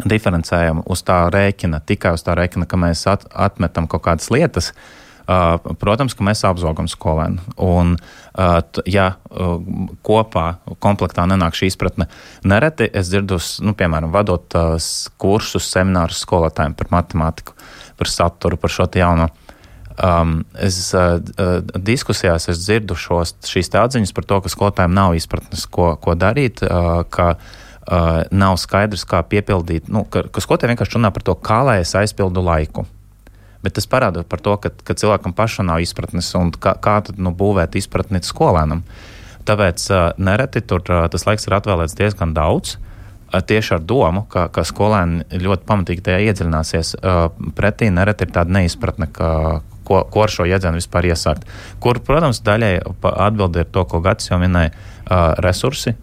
diferencējam uz tā rēķina, tikai uz tā rēķina, ka mēs at, atmetam kaut kādas lietas, uh, Protams, ka mēs apzogam skolēnu. Un, ja kopā, komplektā nenāk šī izpratne, nereti es dzirdu, nu, piemēram, vadot kursus, seminārus skolotājiem par matemātiku, par saturu, par šo jauno. Um, es uh, diskusijās es dzirdu šos, šīs atziņas par to, ka skolotājiem nav izpratnes, ko, ko darīt, uh, ka uh, nav skaidrs, kā piepildīt, nu, ka, ka skolotāji vienkārši runā par to, kā lai es aizpildu laiku bet tas parāda par to, ka, ka cilvēkam pašam nav izpratnes un kā, kā tad nu, būvēt izpratni skolēnam. Tāpēc uh, nereti tur uh, tas laiks ir atvēlēts diezgan daudz. Uh, tieši ar domu, ka, ka skolēni ļoti pamatīgi tajā iedziļināsies. Pretī nereti ir tāda neizpratne, ka, ko, ko ar šo jēdzienu vispār iesākt. Kur, protams, daļai atbildi ir to, ko Gatis jau minēja, resursi.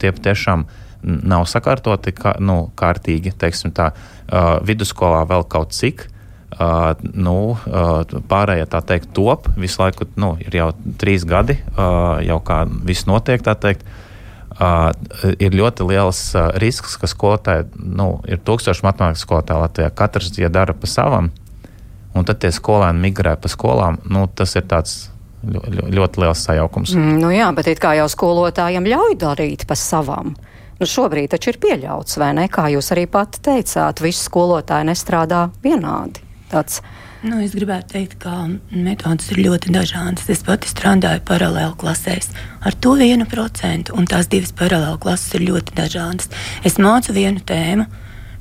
Tie tiešām nav sakārtoti kā, nu, kārtīgi, tā, uh, vidusskolā vēl kaut cik. Uh, nu, uh, pārējie tā teikt, top visu laiku, nu, ir jau trīs gadi, uh, jau kā viss notiek, tā teikt. Uh, ir ļoti liels uh, risks, ka skolotāji, nu, ir tūkstoši matemātikas skolotāji Latvijā. Katrs, ja dara pa savam, un tad tie skolēni migrē pa skolām, nu, tas ir tāds ļoti, ļoti liels sajaukums. Mm, nu jā, bet it kā jau skolotājiem ļauj darīt pa savam. Nu, šobrīd taču ir pieļauts, vai ne? Kā jūs arī pati teicāt, visi skolotāji nestrādā vienādi tāds. Nu, es gribētu teikt, ka metodas ir ļoti dažādas. Es pati strādāju paralēli klasēs ar to vienu procentu, un tās divas paralēli klases ir ļoti dažādas. Es mācu vienu tēmu,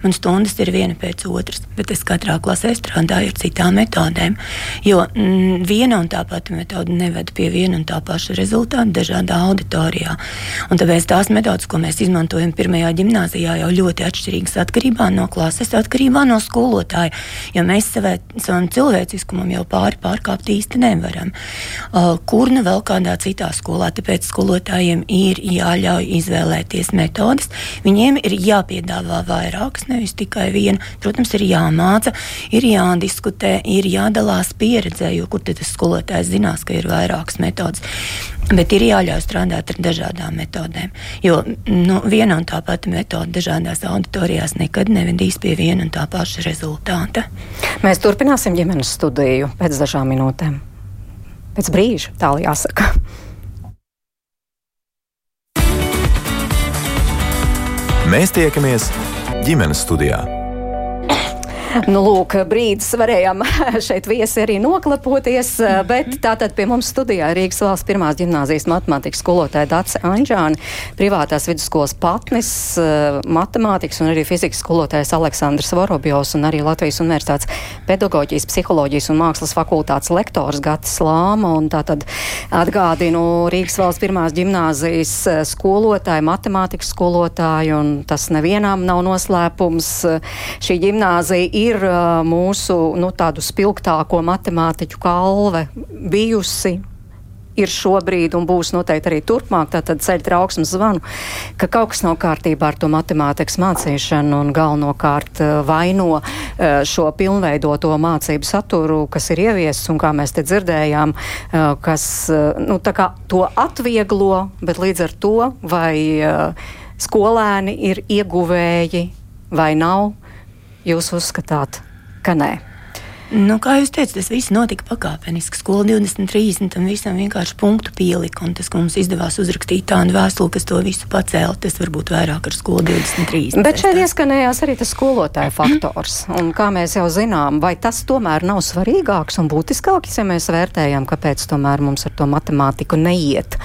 un stundas ir viena pēc otras, bet es katrā klasē strādāju ar citām metodēm. Jo mm, viena un tā pati metode neved pie viena un tā paša rezultāta dažādā auditorijā. Un tāpēc tās metodas, ko mēs izmantojam pirmajā gimnājā, jau ļoti atšķirīgas atkarībā no klases, atkarībā no skolotāja. Jo mēs savai, savam cilvēciskumam jau pāri pārkāpt īsti nevaram. Uh, kur nu vēl kādā citā skolā, tāpēc skolotājiem ir jāļauj izvēlēties metodas. Viņiem ir jāpiedāvā vairākas nevis tikai viena. Protams, ir jāmāca, ir jādiskutē, ir jādalās pieredzē, jo kur tad tas skolotājs zinās, ka ir vairākas metodas. Bet ir jāļauj strādāt ar dažādām metodēm. Jo nu, viena un tā pati metode dažādās auditorijās nekad nevedīs pie viena un tā paša rezultāta. Mēs turpināsim ģimenes studiju pēc dažām minūtēm. Pēc brīža tālāk jāsaka. Mēs tiekamies ģimenes studijā. Nu, lūk, brīdis varējām šeit viesi arī noklapoties, mm -hmm. bet tātad pie mums studijā Rīgas valsts pirmās gimnāzijas matemātikas skolotāja Dace Anģāni, privātās vidusskolas patnis, eh, matemātikas un arī fizikas skolotājs Aleksandrs Vorobjos un arī Latvijas universitātes pedagoģijas, psiholoģijas un mākslas fakultātes lektors Gatis Lāma. Un tātad atgādinu Rīgas valsts pirmās gimnāzijas eh, skolotāju, matemātikas skolotāju, un tas nevienām nav noslēpums. Šī gimnāzija ir mūsu nu, tādu spilgtāko matemātiķu kalve bijusi ir šobrīd un būs noteikti arī turpmāk, tātad ceļ trauksmes zvanu, ka kaut kas nav kārtībā ar to matemātikas mācīšanu un galvenokārt vaino šo pilnveidoto mācību saturu, kas ir ieviests un kā mēs te dzirdējām, kas nu, to atvieglo, bet līdz ar to vai skolēni ir ieguvēji vai nav jūs uzskatāt, ka nē? Nu, kā jūs teicat, tas viss notika pakāpeniski. Skola 20, 30 tam visam vienkārši punktu pielika. Un tas, ka mums izdevās uzrakstīt tādu vēstuli, kas to visu pacēla, tas varbūt vairāk ar skolu 20, 30. Bet šeit ieskanējās arī tas skolotāja faktors. Un kā mēs jau zinām, vai tas tomēr nav svarīgāks un būtiskāks, ja mēs vērtējam, kāpēc tomēr mums ar to matemātiku neiet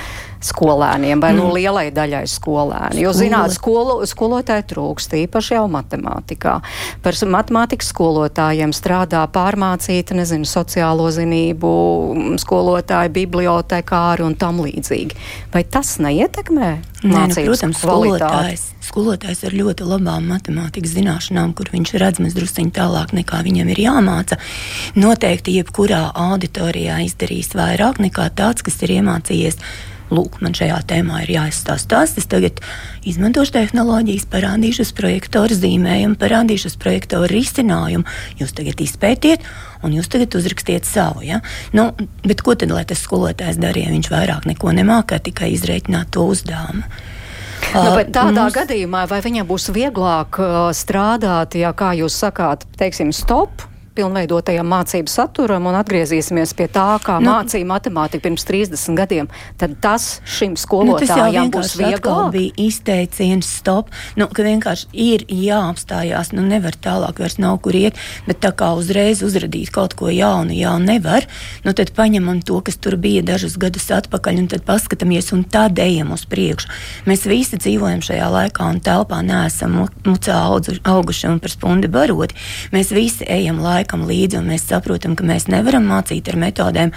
skolēniem vai mm. no lielai daļai skolēni. Jo, zināt, skolo, skolotāji trūkst, īpaši jau matemātikā. Par matemātikas skolotājiem strādā pārmācīta, nezinu, sociālo zinību skolotāji, bibliotekāri un tam līdzīgi. Vai tas neietekmē? Nē, nu, protams, skolotājs, skolotājs ar ļoti labām matemātikas zināšanām, kur viņš redz maz drusciņi tālāk nekā viņam ir jāmāca, noteikti jebkurā auditorijā izdarīs vairāk nekā tāds, kas ir iemācījies lūk, man šajā tēmā ir jāizstāsta tas. Es tagad izmantošu tehnoloģijas, parādīšu uz projektoru zīmējumu, parādīšu uz projektoru risinājumu. Jūs tagad izpētiet, un jūs tagad uzrakstiet savu. Ja? Nu, bet ko tad lai tas skolotājs darīja? Viņš vairāk neko nemāca, tikai izreikināt to uzdevumu. Nu, tādā mums... gadījumā vai viņam būs vieglāk uh, strādāt, ja, kā jūs sakāt, teiksim, stop, pilnveidotajam mācību saturam un atgriezīsimies pie tā, kā nu, mācīja matemātika pirms 30 gadiem, tad tas šim skolotājam nu, tas būs vieglāk. bija izteiciens stop, nu, ka vienkārši ir jāapstājās, nu nevar tālāk vairs nav kur iet, bet tā kā uzreiz uzradīt kaut ko jaunu, jau nevar, nu tad paņemam to, kas tur bija dažus gadus atpakaļ un tad paskatāmies un tad ejam uz priekšu. Mēs visi dzīvojam šajā laikā un telpā neesam mucā auguši un par spundi baroti. Mēs visi ejam laikā laikam līdzi, un mēs saprotam, ka mēs nevaram mācīt ar metodēm.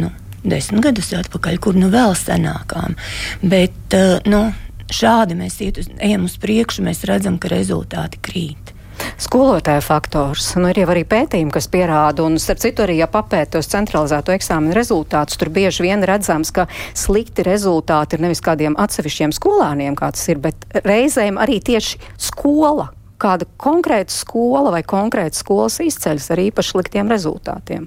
Nu, Desmit gadus atpakaļ, kur nu vēl senākām. Bet uh, nu, šādi mēs uz, ejam uz priekšu, mēs redzam, ka rezultāti krīt. Skolotāja faktors. Nu, ir jau arī pētījumi, kas pierāda, un starp citu arī, ja papēt tos centralizēto eksāmenu rezultātus, tur bieži vien redzams, ka slikti rezultāti ir nevis kādiem atsevišķiem skolāniem, kā tas ir, bet reizēm arī tieši skola kāda konkrēta skola vai konkrēta skolas izceļas ar īpaši sliktiem rezultātiem.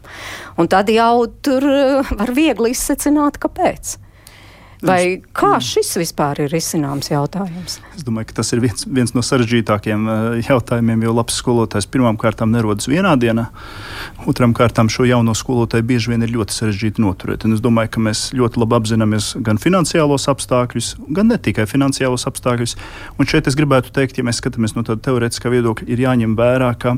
Un tad jau tur eh, var viegli izsecināt, kāpēc. Vai kā šis vispār ir izcināms jautājums? Es domāju, ka tas ir viens, viens no sarežģītākiem eh, jautājumiem, jo labs skolotājs pirmām kārtām nerodas vienā dienā. Otram kārtām šo jauno skolotāju bieži vien ir ļoti sarežģīti noturēt. Un es domāju, ka mēs ļoti labi apzināmies gan finansiālos apstākļus, gan ne tikai finansiālos apstākļus. Un šeit es gribētu teikt, ja mēs skatāmies no tāda teorētiskā viedokļa, ir jāņem vērā, ka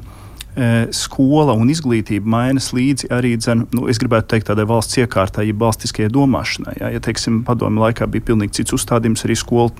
skola un izglītība mainas līdzi arī, dzen, nu, es gribētu teikt, tādai valsts iekārtai, ja valstiskajai domāšanai. Ja, ja teiksim, padomu laikā bija pilnīgi cits uzstādījums, arī skola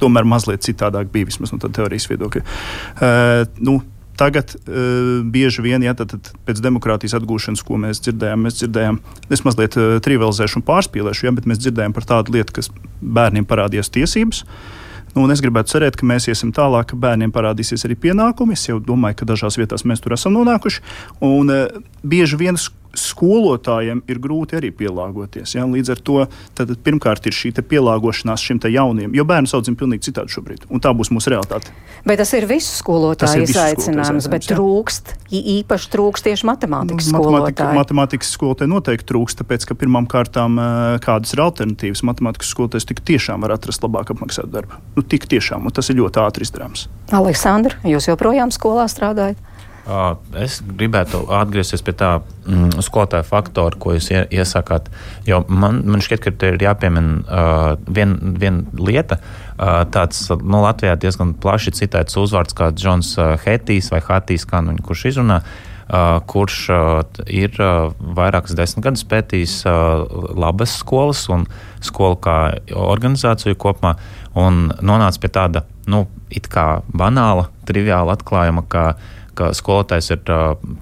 tomēr mazliet citādāk bija, vismaz no teorijas viedokļa. Uh, nu, Tagad uh, bieži vien, ja tad, tad pēc demokrātijas atgūšanas, ko mēs dzirdējām, mēs dzirdējām, es mazliet uh, trivializēšu un pārspīlēšu, ja, bet mēs dzirdējām par tādu lietu, kas bērniem parādījās tiesības. Uh, Nu, es gribētu cerēt, ka mēs iesim tālāk, ka bērniem parādīsies arī pienākumi. Es jau domāju, ka dažās vietās mēs tur esam nonākuši. Un, uh, bieži vien skolotājiem ir grūti arī pielāgoties. Ja? Līdz ar to tad, pirmkārt ir šī pielāgošanās šim jaunajam, jo bērnu audzina pavisam citādi šobrīd. Un tā būs mūsu realitāte. Bet tas ir visu skolotāju izaicinājums, bet jā. trūkst, īpaši trūkst tieši matemātikas nu, skolotāju. Matemātikas skolotāju noteikti trūkst, tāpēc, ka pirmām kārtām kādas ir alternatīvas. Matemātikas skolotājs tik tiešām var atrast labāk apmaksātu darbu. Nu, tik tiešām, un tas ir ļoti ātri izdarāms. Aleksandra, jūs joprojām skolā strādājat? Es gribētu atgriezties pie tā mm, skolotāja faktora, ko jūs iesakāt. Jo man, man šķiet, ka te ir jāpiemina uh, viena vien lieta. Uh, tāds nu, Latvijā diezgan plaši citēts uzvārds kā Džons Hetijs vai Hatijs, kā nu kurš izrunā. Uh, kurš uh, ir uh, vairākas desmit gadus pētījis uh, labas skolas un skolu kā organizāciju kopumā, un nonāca pie tāda nu, it kā banāla, triviāla atklājuma, ka uh, ka skolotājs ir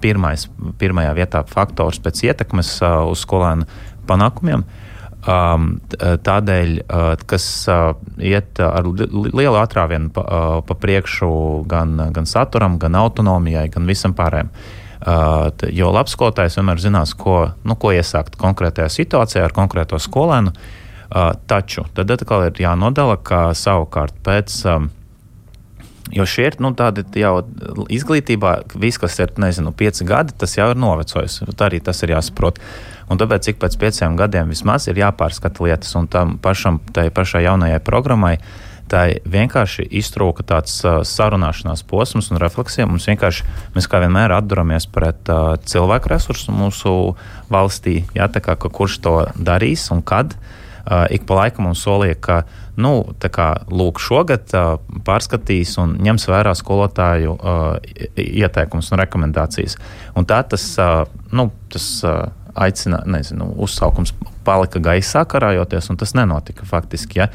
pirmais, pirmajā vietā faktors pēc ietekmes uz skolēnu panākumiem. Um, tādēļ, kas iet ar lielu atrāvienu pa, pa priekšu gan, gan saturam, gan autonomijai, gan visam pārējiem. Jo labs skolotājs vienmēr zinās, ko, nu, ko iesākt konkrētajā situācijā ar konkrēto skolēnu. Taču tad atkal ir jānodala, ka savukārt pēc um, Jo šie ir nu, tādi jau izglītībā, viss, kas ir nezinu, pieci gadi, tas jau ir novecojis. Tā arī tas ir jāsaprot. Un tāpēc, cik pēc pieciem gadiem vismaz ir jāpārskata lietas, un tam pašam, tai pašai jaunajai programmai, tā vienkārši iztrūka tāds uh, sarunāšanās posms un refleksija. Mums vienkārši, mēs kā vienmēr atduramies pret uh, cilvēku resursu mūsu valstī, jā, kā, ka kurš to darīs un kad. Uh, ik pa laikam mums solīja, ka nu, kā, lūk, šogad uh, pārskatīs un ņems vērā skolotāju uh, ieteikumus un rekomendācijas. Un tā tas, uh, nu, tas uh, aicina, nezinu, uzsaukums palika gaisā karājoties, un tas nenotika faktiski. Ja?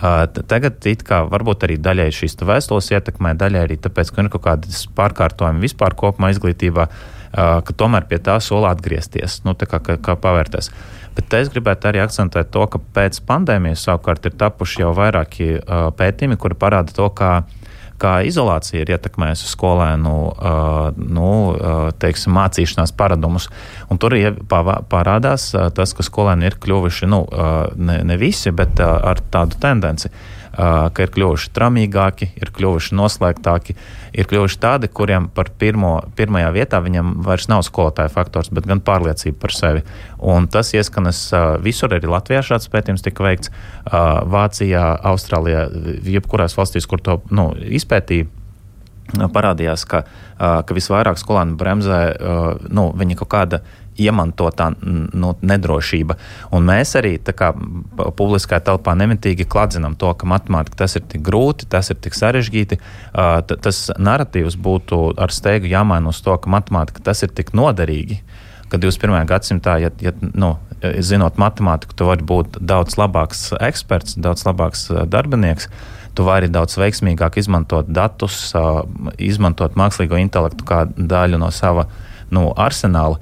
Uh, tagad it kā varbūt arī daļai šīs vēstules ietekmē, daļai arī tāpēc, ka ir kaut kādas pārkārtojumi vispār kopumā izglītībā, uh, ka tomēr pie tā sola atgriezties, nu, kā, kā, kā pavērties. Bet es gribētu arī akcentēt to, ka pēc pandēmijas savukārt ir tapuši jau vairāki uh, pētījumi, kuri parāda to, kā kā izolācija ir ietekmējusi skolēnu uh, nu, uh, teiksim, mācīšanās paradumus. Un tur parādās tas, ka skolēni ir kļuvuši nu, ne, ne visi, bet ar tādu tendenci ka ir kļuvuši tramīgāki, ir kļuvuši noslēgtāki, ir kļuvuši tādi, kuriem par pirmo, pirmajā vietā viņam vairs nav skolotāja faktors, bet gan pārliecība par sevi. Un tas ieskanas visur, arī Latvijā šāds pētījums tika veikts, Vācijā, Austrālijā, jebkurās valstīs, kur to nu, izpētīja parādījās, ka, ka visvairāk skolēnu bremzē nu, viņa kaut kāda iemantotā nu, nedrošība. Un mēs arī kā, publiskā telpā nemitīgi kladzinām to, ka matemātika tas ir tik grūti, tas ir tik sarežģīti. Uh, tas narratīvs būtu ar steigu jāmaina uz to, ka matemātika tas ir tik noderīgi. Ka 21. gadsimtā, ja, ja nu, zinot matemātiku, tu vari būt daudz labāks eksperts, daudz labāks darbinieks. Tu vari daudz veiksmīgāk izmantot datus, izmantot mākslīgo intelektu kā daļu no sava nu, arsenāla.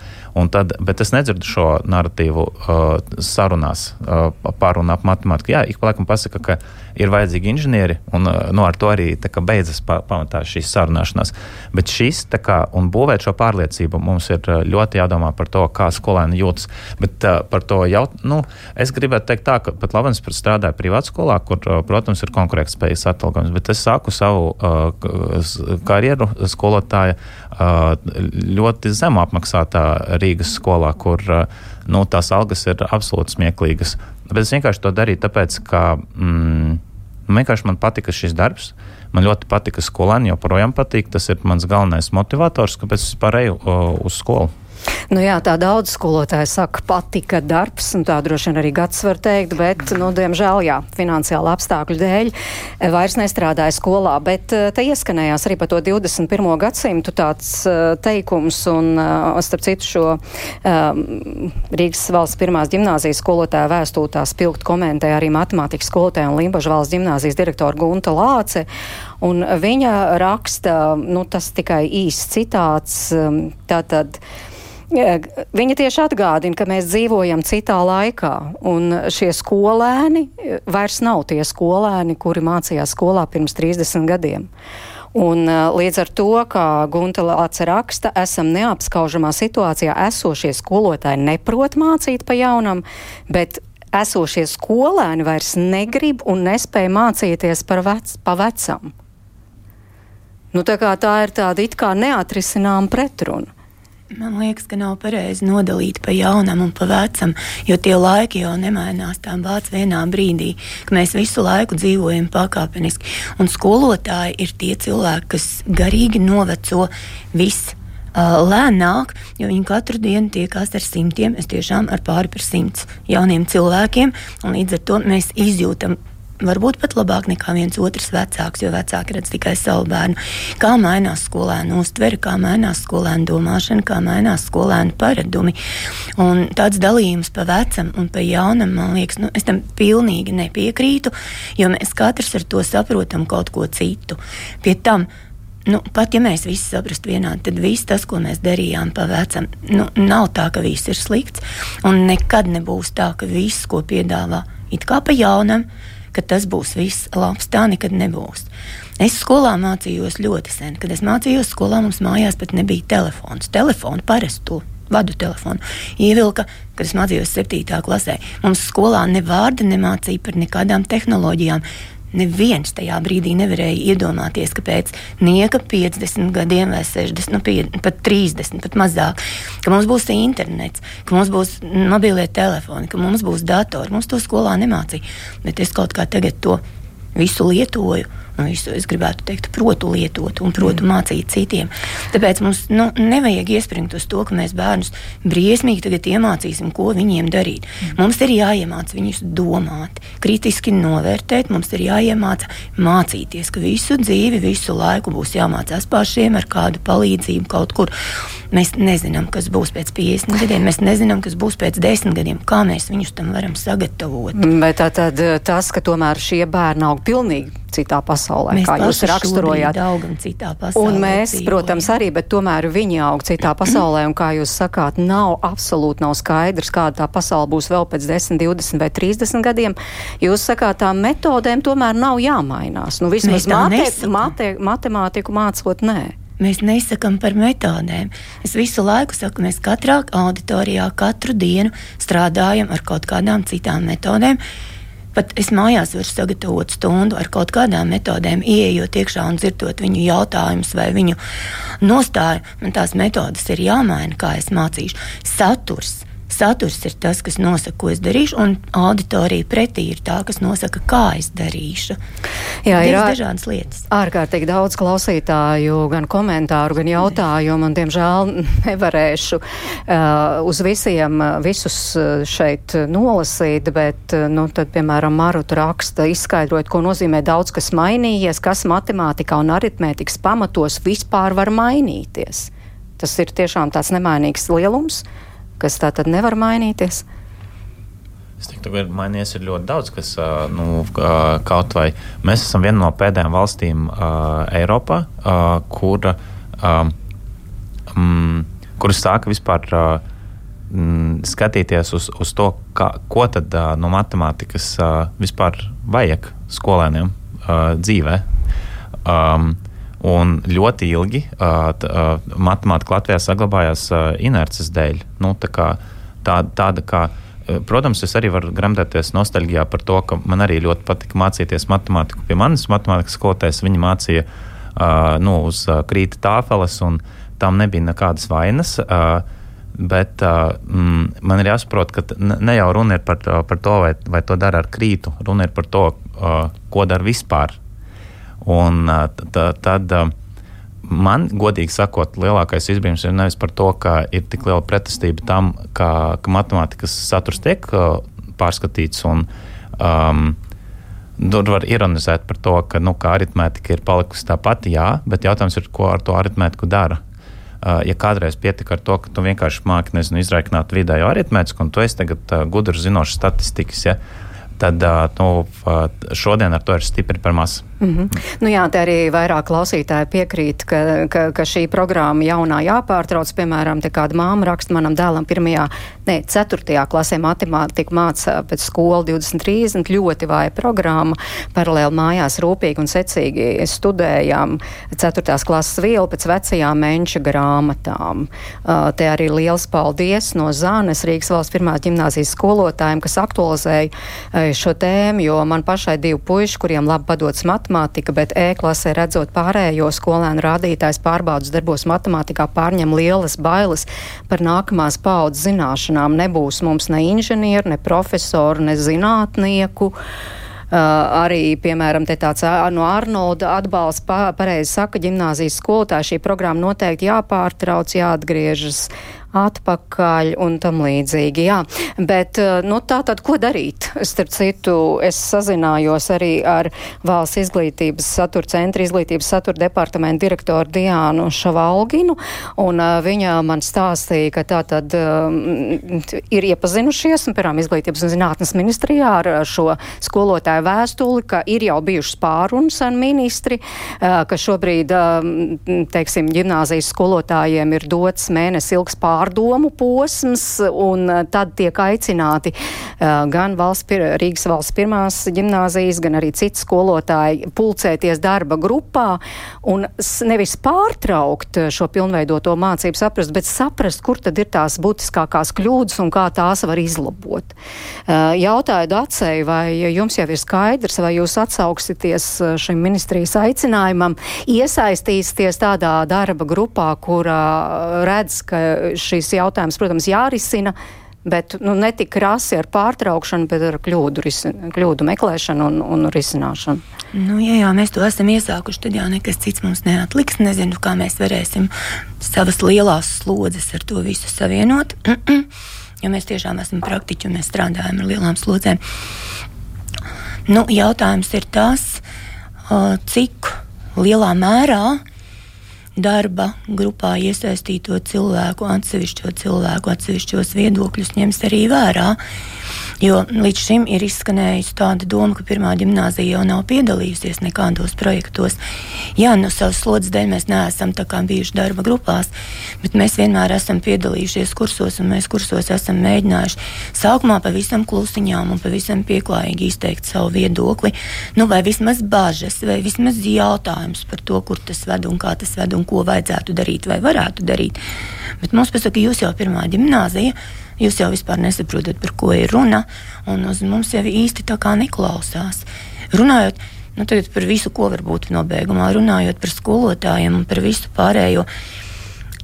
Tad, bet es nedzirdu šo narratīvu uh, sarunās uh, par un ap matemātiku. Jā, ik pa laikam pasaka, ka ir vajadzīgi inženieri, un uh, nu, ar to arī kā, beidzas pa, pamatā šīs sarunāšanās. Bet šis, kā, un būvēt šo pārliecību, mums ir uh, ļoti jādomā par to, kā skolēni jūtas. Bet uh, par to jau, nu, es gribētu teikt tā, ka pat Lavans strādāja privātu skolā, kur, uh, protams, ir konkurētspējas atalgojums, bet es sāku savu uh, karjeru skolotāja uh, ļoti zemu apmaksātā Rīgas skolā, kur nu, tās algas ir absolūti smieklīgas. Bet es vienkārši to darīju tāpēc, ka mm, vienkārši man patika šis darbs. Man ļoti patika skolēni, joprojām patīk. Tas ir mans galvenais motivators, kāpēc es pārēju uz skolu. Nu jā, tā daudz skolotāji saka, patika darbs, un tā droši vien arī gads var teikt, bet, nu, diemžēl, jā, finansiāla apstākļu dēļ eh, vairs nestrādāja skolā, bet eh, te ieskanējās arī par to 21. gadsimtu tāds uh, teikums, un, starp citu, šo um, Rīgas valsts pirmās ģimnāzijas skolotāja vēstūtā spilgt komentēja arī matemātikas skolotāja un Limbaža valsts ģimnāzijas direktora Gunta Lāce, un viņa raksta, nu, tas tikai īsts citāts, um, tātad. Viņa tieši atgādina, ka mēs dzīvojam citā laikā, un šie skolēni vairs nav tie skolēni, kuri mācījās skolā pirms 30 gadiem. Un, līdz ar to, kā Gunta Lāce raksta, esam neapskaužamā situācijā. Esošie skolotāji neprot mācīt pa jaunam, bet esošie skolēni vairs negrib un nespēja mācīties par vec, pa vecam. Nu, tā, tā ir tāda it kā neatrisināma pretruna. Man liekas, ka nav pareizi nodalīt pa jaunam un pa vecam, jo tie laiki jau nemainās tā bācis vienā brīdī, ka mēs visu laiku dzīvojam pakāpeniski. Un skolotāji ir tie cilvēki, kas garīgi noveco visu. Lēnāk, jo viņi katru dienu tiekās ar simtiem, es tiešām ar pāri par simts jauniem cilvēkiem, līdz ar to mēs izjūtam varbūt pat labāk nekā viens otrs vecāks, jo vecāki redz tikai savu bērnu. Kā mainās skolēnu uztvere, kā mainās skolēnu domāšana, kā mainās skolēnu paradumi. Un tāds dalījums pa vecam un pa jaunam, man liekas, nu, es tam pilnīgi nepiekrītu, jo mēs katrs ar to saprotam kaut ko citu. Pie tam, Nu, pat ja mēs visi saprastu vienādi, tad viss tas, ko mēs darījām pa vecam, nu, nav tā, ka viss ir slikts. Un nekad nebūs tā, ka viss, ko piedāvā, it kā pa jaunam, ka tas būs viss labs. Tā nekad nebūs. Es skolā mācījos ļoti sen. Kad es mācījos skolā, mums mājās pat nebija telefons. Telefonu parastu vadu telefonu. Ievilka, kad es mācījos 7. klasē. Mums skolā ne vārda nemācīja par nekādām tehnoloģijām. Neviens tajā brīdī nevarēja iedomāties, ka pēc nieka 50 gadiem, vai 60, nu, pie, pat 30, pat mazāk, ka mums būs internets, ka mums būs mobilie telefoni, ka mums būs datori. Mums to skolā nemācīja. Bet es kaut kā tagad to visu lietoju nu, visu, es gribētu teikt, protu lietot un protu mm. mācīt citiem. Tāpēc mums nu, nevajag iespringt uz to, ka mēs bērnus briesmīgi tagad iemācīsim, ko viņiem darīt. Mm. Mums ir jāiemāc viņus domāt, kritiski novērtēt, mums ir jāiemāca mācīties, ka visu dzīvi, visu laiku būs jāmācās pašiem ar kādu palīdzību kaut kur. Mēs nezinām, kas būs pēc 50 gadiem, mēs nezinām, kas būs pēc 10 gadiem, kā mēs viņus tam varam sagatavot. Bet tā, tad, tas, ka tomēr šie bērni aug pilnīgi citā pasaulē, mēs kā jūs raksturojāt. Pasaulē, un mēs, dzīvojam. protams, arī, bet tomēr viņi aug citā pasaulē, un kā jūs sakāt, nav absolūti nav skaidrs, kāda tā pasaule būs vēl pēc 10, 20 vai 30 gadiem. Jūs sakāt, tām metodēm tomēr nav jāmainās. Nu, vismaz mate, mate, matemātiku mācot, nē. Mēs nesakām par metodēm. Es visu laiku saku, mēs katrā auditorijā katru dienu strādājam ar kaut kādām citām metodēm. Pat es mājās varu sagatavot stundu ar kaut kādām metodēm, ieejot iekšā un dzirdot viņu jautājumus vai viņu nostāju. Man tās metodas ir jāmaina, kā es mācīšu. Saturs Saturs ir tas, kas nosaka, ko es darīšu, un auditorija pretī ir tā, kas nosaka, kā es darīšu. Jā, ir ār... dažādas lietas. Ārkārtīgi daudz klausītāju, gan komentāru, gan jautājumu, un, diemžēl, nevarēšu uh, uz visiem uh, visus uh, šeit nolasīt, bet, uh, nu, tad, piemēram, Maruta raksta, izskaidrot, ko nozīmē daudz kas mainījies, kas matemātikā un aritmētikas pamatos vispār var mainīties. Tas ir tiešām tāds nemainīgs lielums kas tā tad nevar mainīties? Es teiktu, ka mainījies ir ļoti daudz, kas nu, kaut vai mēs esam viena no pēdējām valstīm uh, Eiropā, uh, kur, uh, um, kur sāka vispār uh, mm, skatīties uz, uz to, kā, ko tad uh, no matemātikas uh, vispār vajag skolēniem uh, dzīvē. Um, Un ļoti ilgi uh, uh, matemātika Latvijā saglabājās uh, inerces dēļ. Nu, tā kā, tā, tāda kā, protams, es arī varu gremdēties nostalģijā par to, ka man arī ļoti patika mācīties matemātiku. Pie manis matemātikas skolotājas viņa mācīja uh, nu, uz uh, krīta tāfeles, un tam nebija nekādas vainas. Uh, Bet uh, man ir jāsaprot, ka ne jau runa ir par, par to, vai, vai to dara ar krītu. Runa ir par to, uh, ko dara vispār Un tad man, godīgi sakot, lielākais izbrīns ir nevis par to, ka ir tik liela pretestība tam, ka, ka matemātikas saturs tiek pārskatīts. Un, um, Tur var ironizēt par to, ka nu, aritmētika ir palikusi tā pati, jā, bet jautājums ir, ko ar to aritmētiku dara. Uh, ja kādreiz pietika ar to, ka tu vienkārši māki nezinu, izrēķināt vidējo aritmētiku, un tu esi tagad uh, gudrs, zinošs statistikas, ja, tad nu, šodien ar to ir stipri par maz. Mm -hmm. nu, jā, te arī vairāk klausītāji piekrīt, ka, ka, ka šī programma jaunā jāpārtrauc. Piemēram, kāda māma raksta manam dēlam 1. Nē, 4. klasē matemātika māca pēc skola 2030 ļoti vāja programma. Paralēli mājās rūpīgi un secīgi studējām 4. klases vielu pēc vecajām menča grāmatām. Uh, te arī liels paldies no Zānes Rīgas valsts pirmās ģimnāzijas skolotājiem, kas aktualizēja uh, šo tēmu, jo man pašai divi puiši, kuriem labi padodas matemātika, bet E-klasē redzot pārējo skolēnu rādītājs pārbaudas darbos matemātikā pārņem lielas bailes par nākamās paudzes zināšanām Nebūs mums ne inženieru, ne profesoru, ne zinātnieku. Uh, arī, piemēram, tāds no Arnolda atbalsts pareizi saka, ģimnāzijas skolotāji šī programma noteikti jāpārtrauc, jāatgriežas atpakaļ un tam līdzīgi. Jā. Bet, eh, nu, tā tad, ko darīt? Starp citu, es sazinājos arī ar Valsts izglītības satura centra izglītības satura departamentu direktoru Diānu Šavalginu, un uh, viņa man stāstīja, ka tā tad um, ir iepazinušies, un, piemēram, izglītības un zinātnes ministrijā ar šo skolotāju vēstuli, ka ir jau bijušas pārunas ar ministri, ka šobrīd, uh, teiksim, ģimnāzijas skolotājiem ir dots mēnesi ilgs pārunas pārdomu posms, un eh, tad tiek aicināti uh, gan valsts, Rīgas valsts pirmās ģimnāzijas, gan arī citi skolotāji pulcēties darba grupā un nevis pārtraukt šo pilnveidoto mācību saprast, bet saprast, kur tad ir tās būtiskākās kļūdas un kā tās var izlabot. Jautāju Dacei, vai jums jau ir skaidrs, vai jūs atsauksieties šim ministrijas aicinājumam, iesaistīsieties tādā darba grupā, kurā redz, ka šīs jautājums, protams, jārisina, bet nu, ne tik krasi ar pārtraukšanu, bet ar kļūdu, risi, kļūdu meklēšanu un, un risināšanu. Nu, ja jau mēs to esam iesākuši, tad jau nekas cits mums neatliks. Nezinu, kā mēs varēsim savas lielās slodzes ar to visu savienot. jo mēs tiešām esam praktiķi un mēs strādājam ar lielām slodzēm. Nu, jautājums ir tas, cik lielā mērā darba grupā iesaistīto cilvēku, atsevišķo cilvēku, atsevišķos viedokļus ņems arī vērā. Jo līdz šim ir izskanējusi tāda doma, ka pirmā gimnāzija jau nav piedalījusies nekādos projektos. Jā, no savas slodzes dēļ mēs neesam bijuši darba grupās, bet mēs vienmēr esam piedalījušies kursos, un mēs kursos esam mēģinājuši sākumā pavisam klusiņām un pavisam pieklājīgi izteikt savu viedokli, nu, vai vismaz bažas, vai vismaz jautājums par to, kur tas ved un kā tas ved un ko vajadzētu darīt vai varētu darīt. Bet mums pasaka, jūs jau pirmā gimnāzija jūs jau vispār nesaprotat, par ko ir runa, un uz mums jau īsti tā kā neklausās. Runājot nu, par visu, ko varbūt nobeigumā, runājot par skolotājiem un par visu pārējo.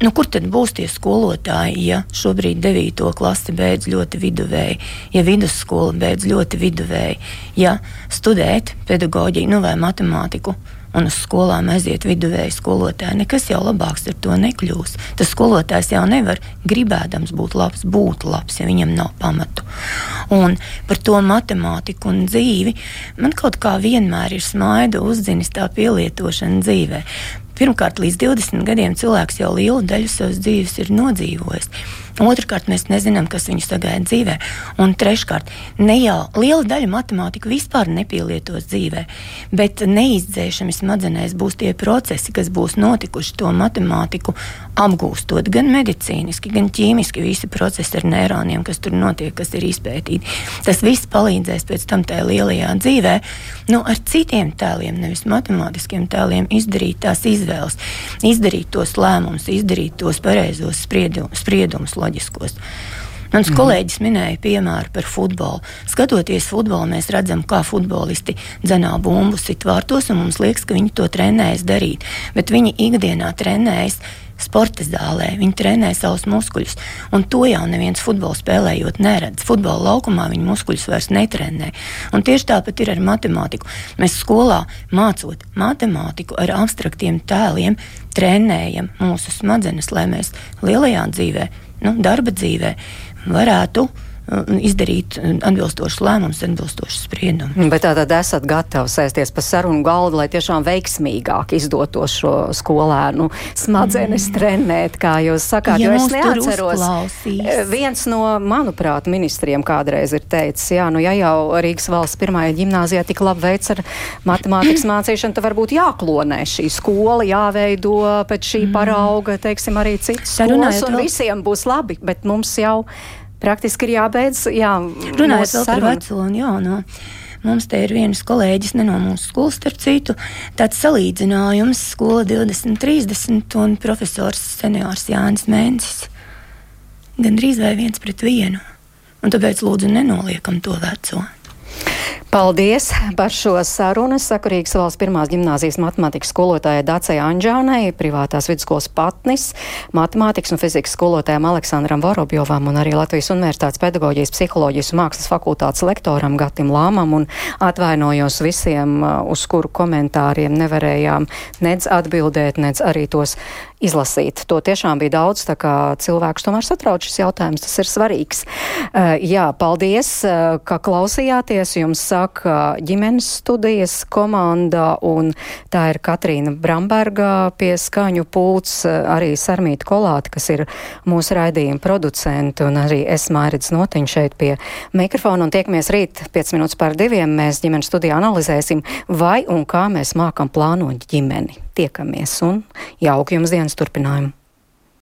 Nu, kur tad būs tie skolotāji, ja šobrīd 9. klase beidz ļoti viduvēji, ja vidusskola beidz ļoti viduvēji, ja studēt pedagoģiju nu, vai matemātiku? Un uz skolām aiziet viduvēji skolotāji. Nekas jau labāks ar to nekļūs. Tas skolotājs jau nevar gribēdams būt labs, būt labs, ja viņam nav pamatu. Un par to matemātiku un dzīvi man kaut kā vienmēr ir smaida uzdzinis tā pielietošana dzīvē. Pirmkārt, līdz 20 gadiem cilvēks jau lielu daļu savas dzīves ir nodzīvojis. Otrakārt, mēs nezinām, kas viņu sagaida dzīvē. Un treškārt, ne jau liela daļa matemātika vispār nepielietos dzīvē, bet neizdzēšami smadzenēs būs tie procesi, kas būs notikuši to matemātiku apgūstot gan medicīniski, gan ķīmiski. Visi procesi ar neironiem, kas tur notiek, kas ir izpētīti. Tas viss palīdzēs pēc tam tajā lielajā dzīvē, nu, ar citiem tēliem, nevis matemātiskiem tēliem, izdarīt tās izvēles, izdarīt tos lēmumus, izdarīt tos pareizos spriedumus loģiskos. Mans mm. kolēģis minēja piemēru par futbolu. Skatoties futbolu, mēs redzam, kā futbolisti dzenā bumbu sitvārtos, un mums liekas, ka viņi to trenējas darīt. Bet viņi ikdienā trenējas sporta zālē, viņi trenē savus muskuļus. Un to jau neviens futbolu spēlējot neredz. Futbola laukumā viņi muskuļus vairs netrenē. Un tieši tāpat ir ar matemātiku. Mēs skolā mācot matemātiku ar abstraktiem tēliem, trenējam mūsu smadzenes, lai mēs lielajā dzīvē nu, darba dzīvē varētu izdarīt atbilstošus lēmumus, atbilstošus spriedumus. Bet tātad esat gatavi sēsties pa sarunu galdu, lai tiešām veiksmīgāk izdotos šo skolēnu smadzenes mm. trenēt, kā jūs sakāt. Ja jo es neatceros, viens no, manuprāt, ministriem kādreiz ir teicis, jā, nu ja jau Rīgas valsts pirmajā ģimnāzijā tik labi veids ar matemātikas mācīšanu, tad varbūt jāklonē šī skola, jāveido pēc šī mm. parauga, teiksim, arī citas skolas, un vēl... visiem būs labi, bet mums jau praktiski ir jābeidz. Jā, Runājot par veco un jauno. Mums te ir viens kolēģis, ne no mūsu skolas, starp citu, tāds salīdzinājums - skola 2030 un profesors seniors Jānis Mēnesis. Gan drīz vai viens pret vienu. Un tāpēc lūdzu nenoliekam to veco. Paldies par šo sarunu. Saku Rīgas valsts pirmās gimnāzijas matemātikas skolotājai Dacei Anģānai, privātās vidusskolas patnis, matemātikas un fizikas skolotājiem Aleksandram Vorobjovam un arī Latvijas Universitātes pedagoģijas, psiholoģijas un mākslas fakultātes lektoram Gatim Lāmam un atvainojos visiem, uh, uz kuru komentāriem nevarējām nedz atbildēt, nedz arī tos izlasīt. To tiešām bija daudz, tā kā cilvēks tomēr satrauc šis jautājums, tas ir svarīgs. Uh, jā, paldies, uh, ka klausījāties. Jums saka ģimenes studijas komanda, un tā ir Katrīna Bramberga pie skaņu pults, arī Sarmīta Kolāta, kas ir mūsu raidījuma producenti, un arī es Mairidz Notiņš šeit pie mikrofona, un tiekamies rīt 5 minūtes pār diviem. Mēs ģimenes studijā analizēsim, vai un kā mēs mākam plānot ģimeni tiekamies un jauku jums dienas turpinājumu!